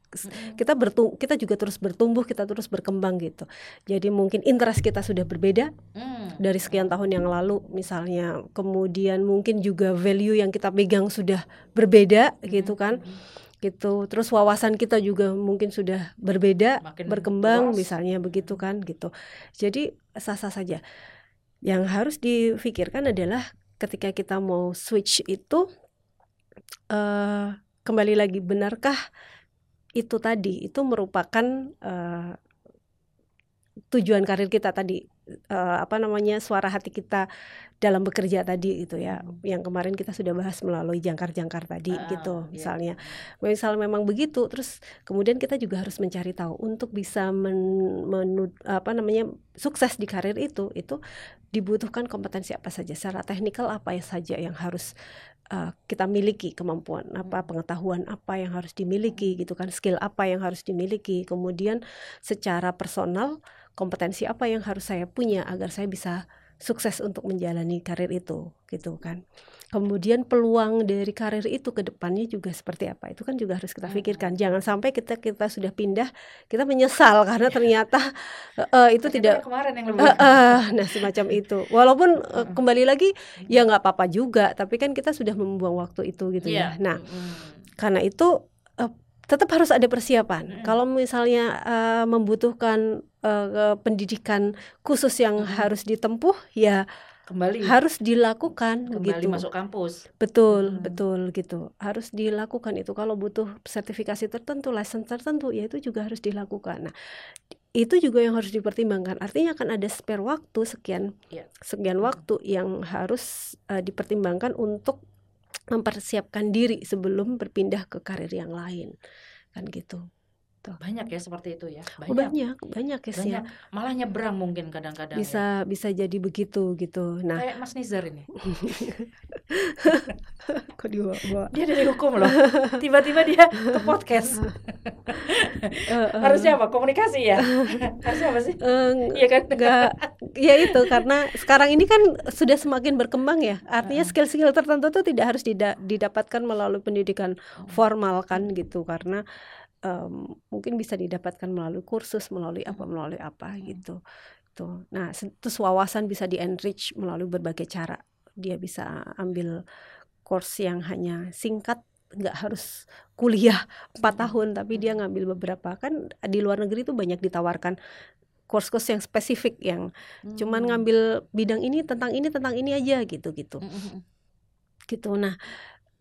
Kita bertum kita juga terus bertumbuh, kita terus berkembang gitu. Jadi mungkin interest kita sudah berbeda mm. dari sekian tahun yang lalu misalnya. Kemudian mungkin juga value yang kita pegang sudah berbeda gitu kan gitu. Terus wawasan kita juga mungkin sudah berbeda, Makin berkembang luas. misalnya begitu kan gitu. Jadi sah-sah saja. Yang harus difikirkan adalah ketika kita mau switch itu uh, kembali lagi benarkah itu tadi? Itu merupakan uh, tujuan karir kita tadi uh, apa namanya suara hati kita dalam bekerja tadi gitu ya hmm. yang kemarin kita sudah bahas melalui jangkar-jangkar tadi uh, gitu iya. misalnya yeah. misal memang begitu terus kemudian kita juga harus mencari tahu untuk bisa men, men apa namanya sukses di karir itu itu dibutuhkan kompetensi apa saja secara teknikal apa ya saja yang harus uh, kita miliki kemampuan apa hmm. pengetahuan apa yang harus dimiliki gitu kan skill apa yang harus dimiliki kemudian secara personal kompetensi apa yang harus saya punya agar saya bisa sukses untuk menjalani karir itu gitu kan. Kemudian peluang dari karir itu ke depannya juga seperti apa itu kan juga harus kita pikirkan. Jangan sampai kita kita sudah pindah kita menyesal karena ternyata uh, itu tidak kemarin yang lebih. Uh, uh, nah semacam itu. Walaupun uh, kembali lagi ya nggak apa-apa juga, tapi kan kita sudah membuang waktu itu gitu yeah. ya. Nah karena itu tetap harus ada persiapan. Hmm. Kalau misalnya uh, membutuhkan uh, pendidikan khusus yang hmm. harus ditempuh, ya kembali harus dilakukan kembali gitu. masuk kampus. Betul, hmm. betul gitu. Harus dilakukan itu. Kalau butuh sertifikasi tertentu, license tertentu, ya itu juga harus dilakukan. Nah, itu juga yang harus dipertimbangkan. Artinya akan ada spare waktu sekian ya. sekian waktu yang harus uh, dipertimbangkan untuk mempersiapkan diri sebelum berpindah ke karir yang lain kan gitu Tuh. Banyak ya seperti itu ya. Banyak, banyak, banyak ya sih. Ya. Malah nyebrang mungkin kadang-kadang. Bisa, ya. bisa jadi begitu gitu. Nah, kayak Mas Nizar ini. Kok dibawa? Dia dari hukum loh. Tiba-tiba dia ke podcast. uh, uh, Harusnya apa? Komunikasi ya. Harusnya apa sih? Iya uh, kan? Enggak. Ya itu karena sekarang ini kan sudah semakin berkembang ya. Artinya skill-skill tertentu itu tidak harus didapatkan melalui pendidikan formal kan gitu karena um, mungkin bisa didapatkan melalui kursus, melalui apa, melalui apa hmm. gitu. Tuh. Nah, terus wawasan bisa di enrich melalui berbagai cara. Dia bisa ambil course yang hanya singkat, nggak harus kuliah 4 hmm. tahun, tapi dia hmm. ngambil beberapa kan di luar negeri itu banyak ditawarkan course-course yang spesifik yang hmm. cuman ngambil bidang ini tentang ini tentang ini aja gitu gitu. Hmm. Gitu. Nah,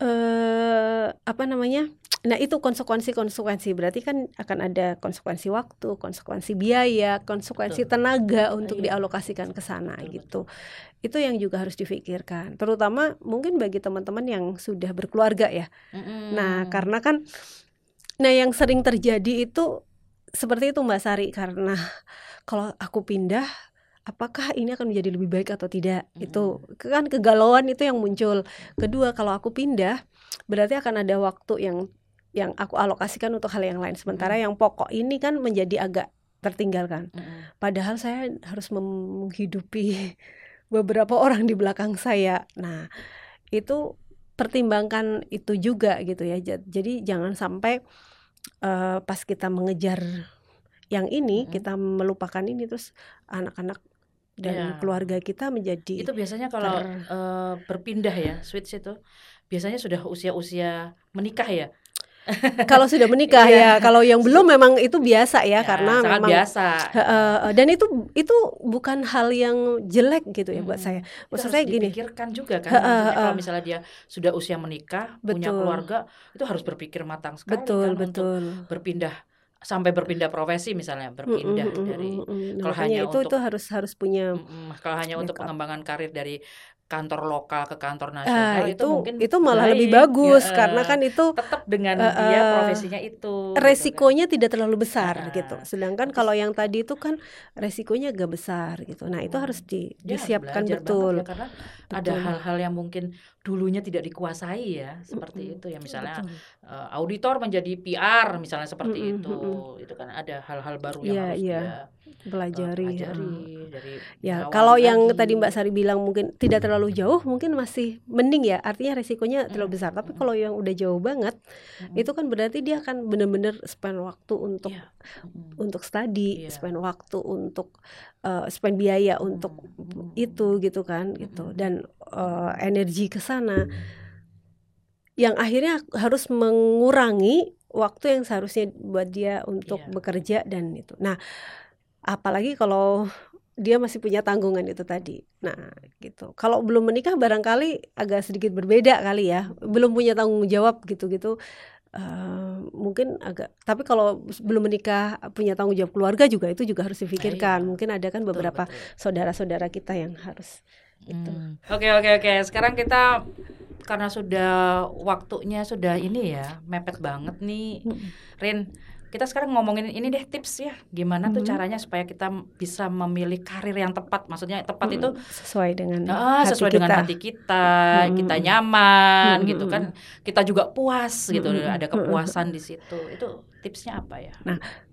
eh apa namanya? Nah, itu konsekuensi-konsekuensi. Berarti kan akan ada konsekuensi waktu, konsekuensi biaya, konsekuensi betul. tenaga untuk iya. dialokasikan ke sana gitu. Itu yang juga harus difikirkan. Terutama mungkin bagi teman-teman yang sudah berkeluarga ya. Mm-hmm. Nah, karena kan nah yang sering terjadi itu seperti itu Mbak Sari karena kalau aku pindah apakah ini akan menjadi lebih baik atau tidak mm-hmm. itu kan kegalauan itu yang muncul kedua kalau aku pindah berarti akan ada waktu yang yang aku alokasikan untuk hal yang lain. Sementara mm. yang pokok ini kan menjadi agak tertinggalkan. Mm. Padahal saya harus menghidupi beberapa orang di belakang saya. Nah, itu pertimbangkan itu juga gitu ya. Jadi jangan sampai uh, pas kita mengejar yang ini mm. kita melupakan ini terus anak-anak dan yeah. keluarga kita menjadi itu biasanya kalau ter... uh, berpindah ya switch itu biasanya sudah usia-usia menikah ya kalau sudah menikah iya. ya, kalau yang belum memang itu biasa ya, ya karena memang biasa. Uh, dan itu itu bukan hal yang jelek gitu ya hmm. buat saya. Maksud saya gini. Pikirkan juga kan, uh, uh, kalau misalnya dia sudah usia menikah, betul. punya keluarga, itu harus berpikir matang sekali betul, kan betul. untuk berpindah sampai berpindah profesi misalnya berpindah mm, mm, dari mm, mm, kalau hanya itu untuk itu harus harus punya mm, kalau hanya untuk pengembangan karir dari kantor lokal ke kantor nasional uh, itu, itu mungkin itu malah baik, lebih bagus ya, karena kan itu tetap dengan uh, dia profesinya itu resikonya gitu kan. tidak terlalu besar uh, gitu. sedangkan terus, kalau yang tadi itu kan resikonya agak besar gitu. Nah itu harus di, ya, disiapkan betul. ya, karena betul. ada hal-hal yang mungkin dulunya tidak dikuasai ya seperti mm itu ya. Misalnya uh, auditor menjadi PR misalnya seperti mm itu itu kan. Ada hal-hal baru yang yeah, harus yeah. dia pelajari, pelajari dari Ya, kalau yang lagi. tadi Mbak Sari bilang mungkin tidak terlalu jauh, mungkin masih mending ya. Artinya resikonya terlalu besar. Tapi kalau yang udah jauh banget, Mm-mm. itu kan berarti dia akan benar-benar spend waktu untuk Iya. Mm-mm. untuk studi, Iya. spend waktu untuk eh, spend biaya untuk Mm-mm. itu gitu kan, gitu. Mm-mm. Dan eh, energi ke sana yang akhirnya harus mengurangi waktu yang seharusnya buat dia untuk Iya. bekerja dan itu. Nah, apalagi kalau dia masih punya tanggungan itu tadi. Nah, gitu. Kalau belum menikah barangkali agak sedikit berbeda kali ya. Belum punya tanggung jawab gitu-gitu. eh, mungkin agak tapi kalau belum menikah punya tanggung jawab keluarga juga itu juga harus difikirkan. iya. Mungkin ada kan beberapa saudara-saudara kita yang harus itu. Hmm. Oke oke oke. Sekarang kita karena sudah waktunya sudah ini ya mepet banget nih. Rin. Kita sekarang ngomongin ini deh tips ya, gimana tuh Mhm. caranya supaya kita bisa memilih karir yang tepat. Maksudnya tepat itu Mm, sesuai dengan ah, hati sesuai kita. dengan hati kita, Mm. kita nyaman Mm, gitu mm, kan. Kita juga puas gitu, Mm, mm, ada mm, kepuasan di situ. Itu tipsnya apa ya?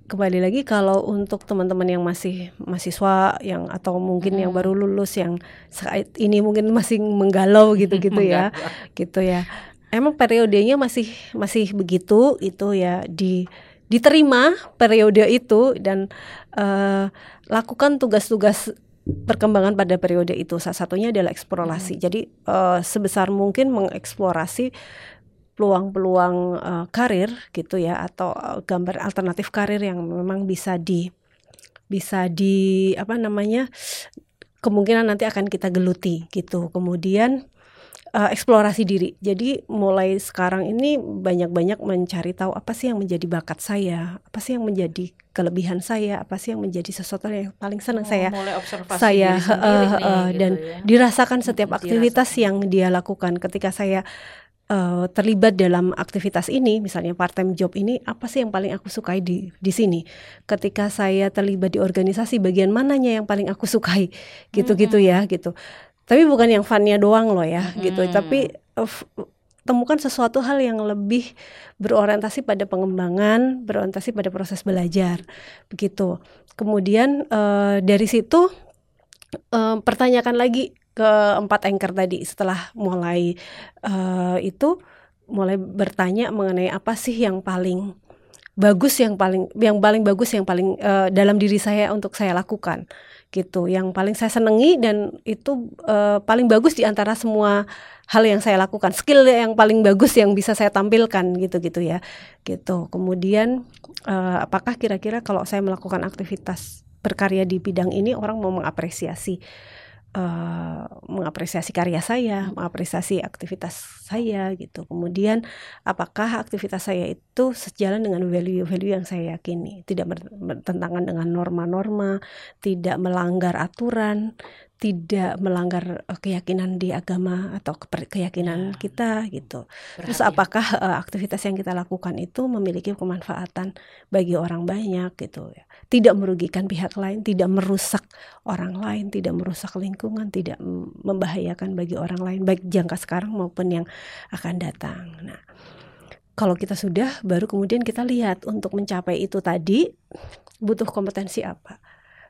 Kembali lagi kalau untuk teman-teman yang masih mahasiswa yang atau mungkin yang Mm. baru lulus yang saat ini mungkin masih menggalau gitu-gitu ya, gitu ya. Emang periodenya masih masih begitu itu ya di diterima periode itu dan eh, lakukan tugas-tugas perkembangan pada periode itu. Salah satunya adalah eksplorasi. Jadi eh, sebesar mungkin mengeksplorasi peluang-peluang eh, karir gitu ya atau gambar alternatif karir yang memang bisa di bisa di apa namanya kemungkinan nanti akan kita geluti gitu. Kemudian eh, eksplorasi diri. Jadi mulai sekarang ini banyak-banyak mencari tahu apa sih yang menjadi bakat saya, apa sih yang menjadi kelebihan saya, apa sih yang menjadi sesuatu yang paling senang Oh, saya mulai observasi saya, diri sendiri eh, nih, gitu dan ya. dirasakan setiap aktivitas dirasakan. yang dia lakukan ketika saya eh, terlibat dalam aktivitas ini misalnya part time job ini apa sih yang paling aku sukai di di sini ketika saya terlibat di organisasi bagian mananya yang paling aku sukai gitu-gitu ya gitu tapi bukan yang funnya doang loh ya gitu. Mm-mm. tapi f- temukan sesuatu hal yang lebih berorientasi pada pengembangan berorientasi pada proses belajar begitu. Kemudian eh, dari situ eh, pertanyakan lagi ke empat anchor tadi setelah mulai eh, itu mulai bertanya mengenai apa sih yang paling bagus yang paling yang paling bagus yang paling eh, dalam diri saya untuk saya lakukan gitu. Yang paling saya senangi dan itu eh, paling bagus di antara semua hal yang saya lakukan. Skill yang paling bagus yang bisa saya tampilkan gitu gitu ya. Gitu. Kemudian eh, apakah kira-kira kalau saya melakukan aktivitas berkarya di bidang ini orang mau mengapresiasi eh, mengapresiasi karya saya, mengapresiasi aktivitas saya gitu. Kemudian apakah aktivitas saya itu sejalan dengan value-value yang saya yakini, tidak ber- bertentangan dengan norma-norma, tidak melanggar aturan, tidak melanggar eh, keyakinan di agama atau keyakinan Ya. kita gitu. Terus Berarti- apakah eh, aktivitas yang kita lakukan itu memiliki kemanfaatan bagi orang banyak gitu ya. Tidak merugikan pihak lain, tidak merusak orang lain, tidak merusak lingkungan, tidak membahayakan bagi orang lain baik jangka sekarang maupun yang akan datang. Nah, kalau kita sudah baru kemudian kita lihat untuk mencapai itu tadi butuh kompetensi apa.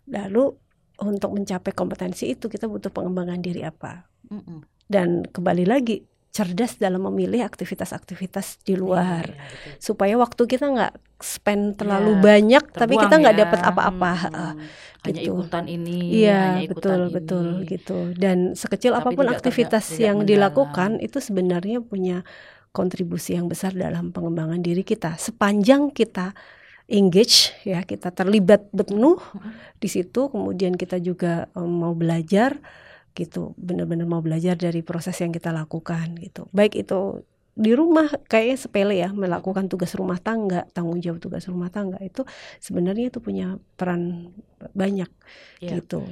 Lalu untuk mencapai kompetensi itu kita butuh pengembangan diri apa Mm-mm. dan kembali lagi cerdas dalam memilih aktivitas-aktivitas di luar Iya, betul. supaya waktu kita nggak spend terlalu Iya, banyak tapi kita nggak ya. dapat apa-apa Mm-mm. Heeh, Hanya gitu. ikutan ini, Iya betul ini. betul gitu dan sekecil Tapi apa pun tidak aktivitas tidak yang mendalam. dilakukan itu sebenarnya punya kontribusi yang besar dalam pengembangan diri kita sepanjang kita engage ya kita terlibat penuh di situ. Kemudian kita juga em, mau belajar gitu benar-benar mau belajar dari proses yang kita lakukan gitu. Baik itu di rumah kayaknya sepele ya melakukan tugas rumah tangga tanggung jawab tugas rumah tangga itu sebenarnya itu punya peran banyak Iya. gitu.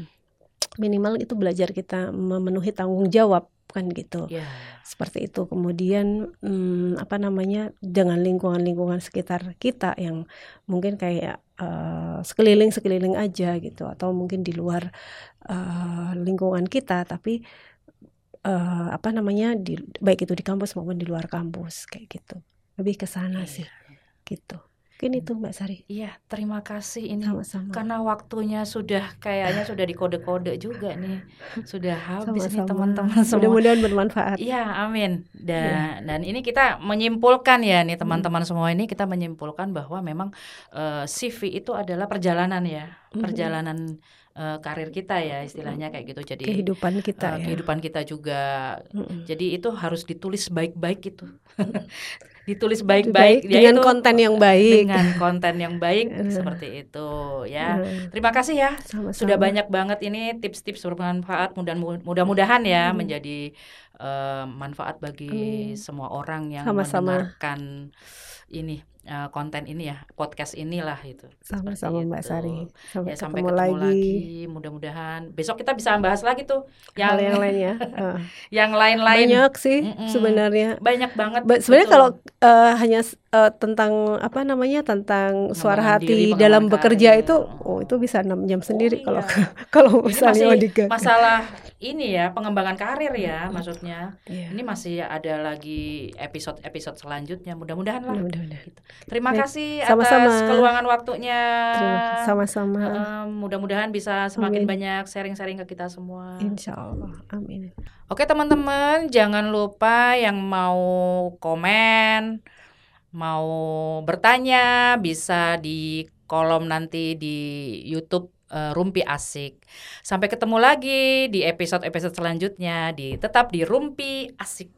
Minimal itu belajar kita memenuhi tanggung jawab kan gitu. Iya. seperti itu. Kemudian hmm, apa namanya dengan lingkungan-lingkungan sekitar kita yang mungkin kayak eh, sekeliling sekeliling aja gitu. Atau mungkin di luar eh, lingkungan kita tapi eh, apa namanya di baik itu di kampus maupun di luar kampus kayak gitu. Lebih ke sana Iya. sih gitu Mungkin itu Mbak Sari. Iya, terima kasih ini. Sama-sama. Karena waktunya sudah kayaknya sudah dikode-kode juga nih. Sudah habis nih Sama-sama. teman-teman semua. Mudah-mudahan bermanfaat. Iya, amin. Dan dan ini kita menyimpulkan ya nih teman-teman Hmm. semua ini kita menyimpulkan bahwa memang eh, CV itu adalah perjalanan ya, Hmm. perjalanan eh, karir kita ya istilahnya kayak gitu. Jadi Kehidupan kita eh, ya. kehidupan kita juga. Mm-mm. Jadi itu harus ditulis baik-baik gitu. ditulis Baik, baik-baik dengan yaitu konten yang baik. dengan konten yang baik seperti itu ya. Terima kasih ya Sama-sama. sudah banyak banget ini tips-tips bermanfaat mudah mudah-mudahan ya Hmm. menjadi eh, manfaat bagi Amin. semua orang yang Sama-sama. mendengarkan ini eh, konten ini ya podcast inilah itu Sama-sama Mbak itu. Sari. Sampai, ya sampai ketemu, ketemu lagi. lagi, mudah-mudahan besok kita bisa bahas lagi tuh yang Hal yang lainnya. Eh, yang lain-lain Banyak sih Mm-mm. sebenarnya. banyak banget Ba- Sebenarnya kalau eh, hanya eh, tentang apa namanya tentang suara Pengembangan hati diri, dalam bekerja itu, oh itu bisa enam jam sendiri Oh, kalau iya. kalau misalnya masih masalah ini ya pengembangan karir ya maksudnya Iya. ini masih ada lagi episode-episode selanjutnya mudah-mudahan lah Mudah-mudahan. terima Baik, kasih sama-sama. atas keluangan waktunya. Sama-sama. Em, mudah-mudahan bisa semakin Amin. banyak sharing-sharing ke kita semua Insya Allah. Amin. Oke teman-teman, jangan lupa yang mau komen, mau bertanya bisa di kolom nanti di YouTube eh, Rumpi Asik. Sampai ketemu lagi di episode-episode selanjutnya di tetap di Rumpi Asik.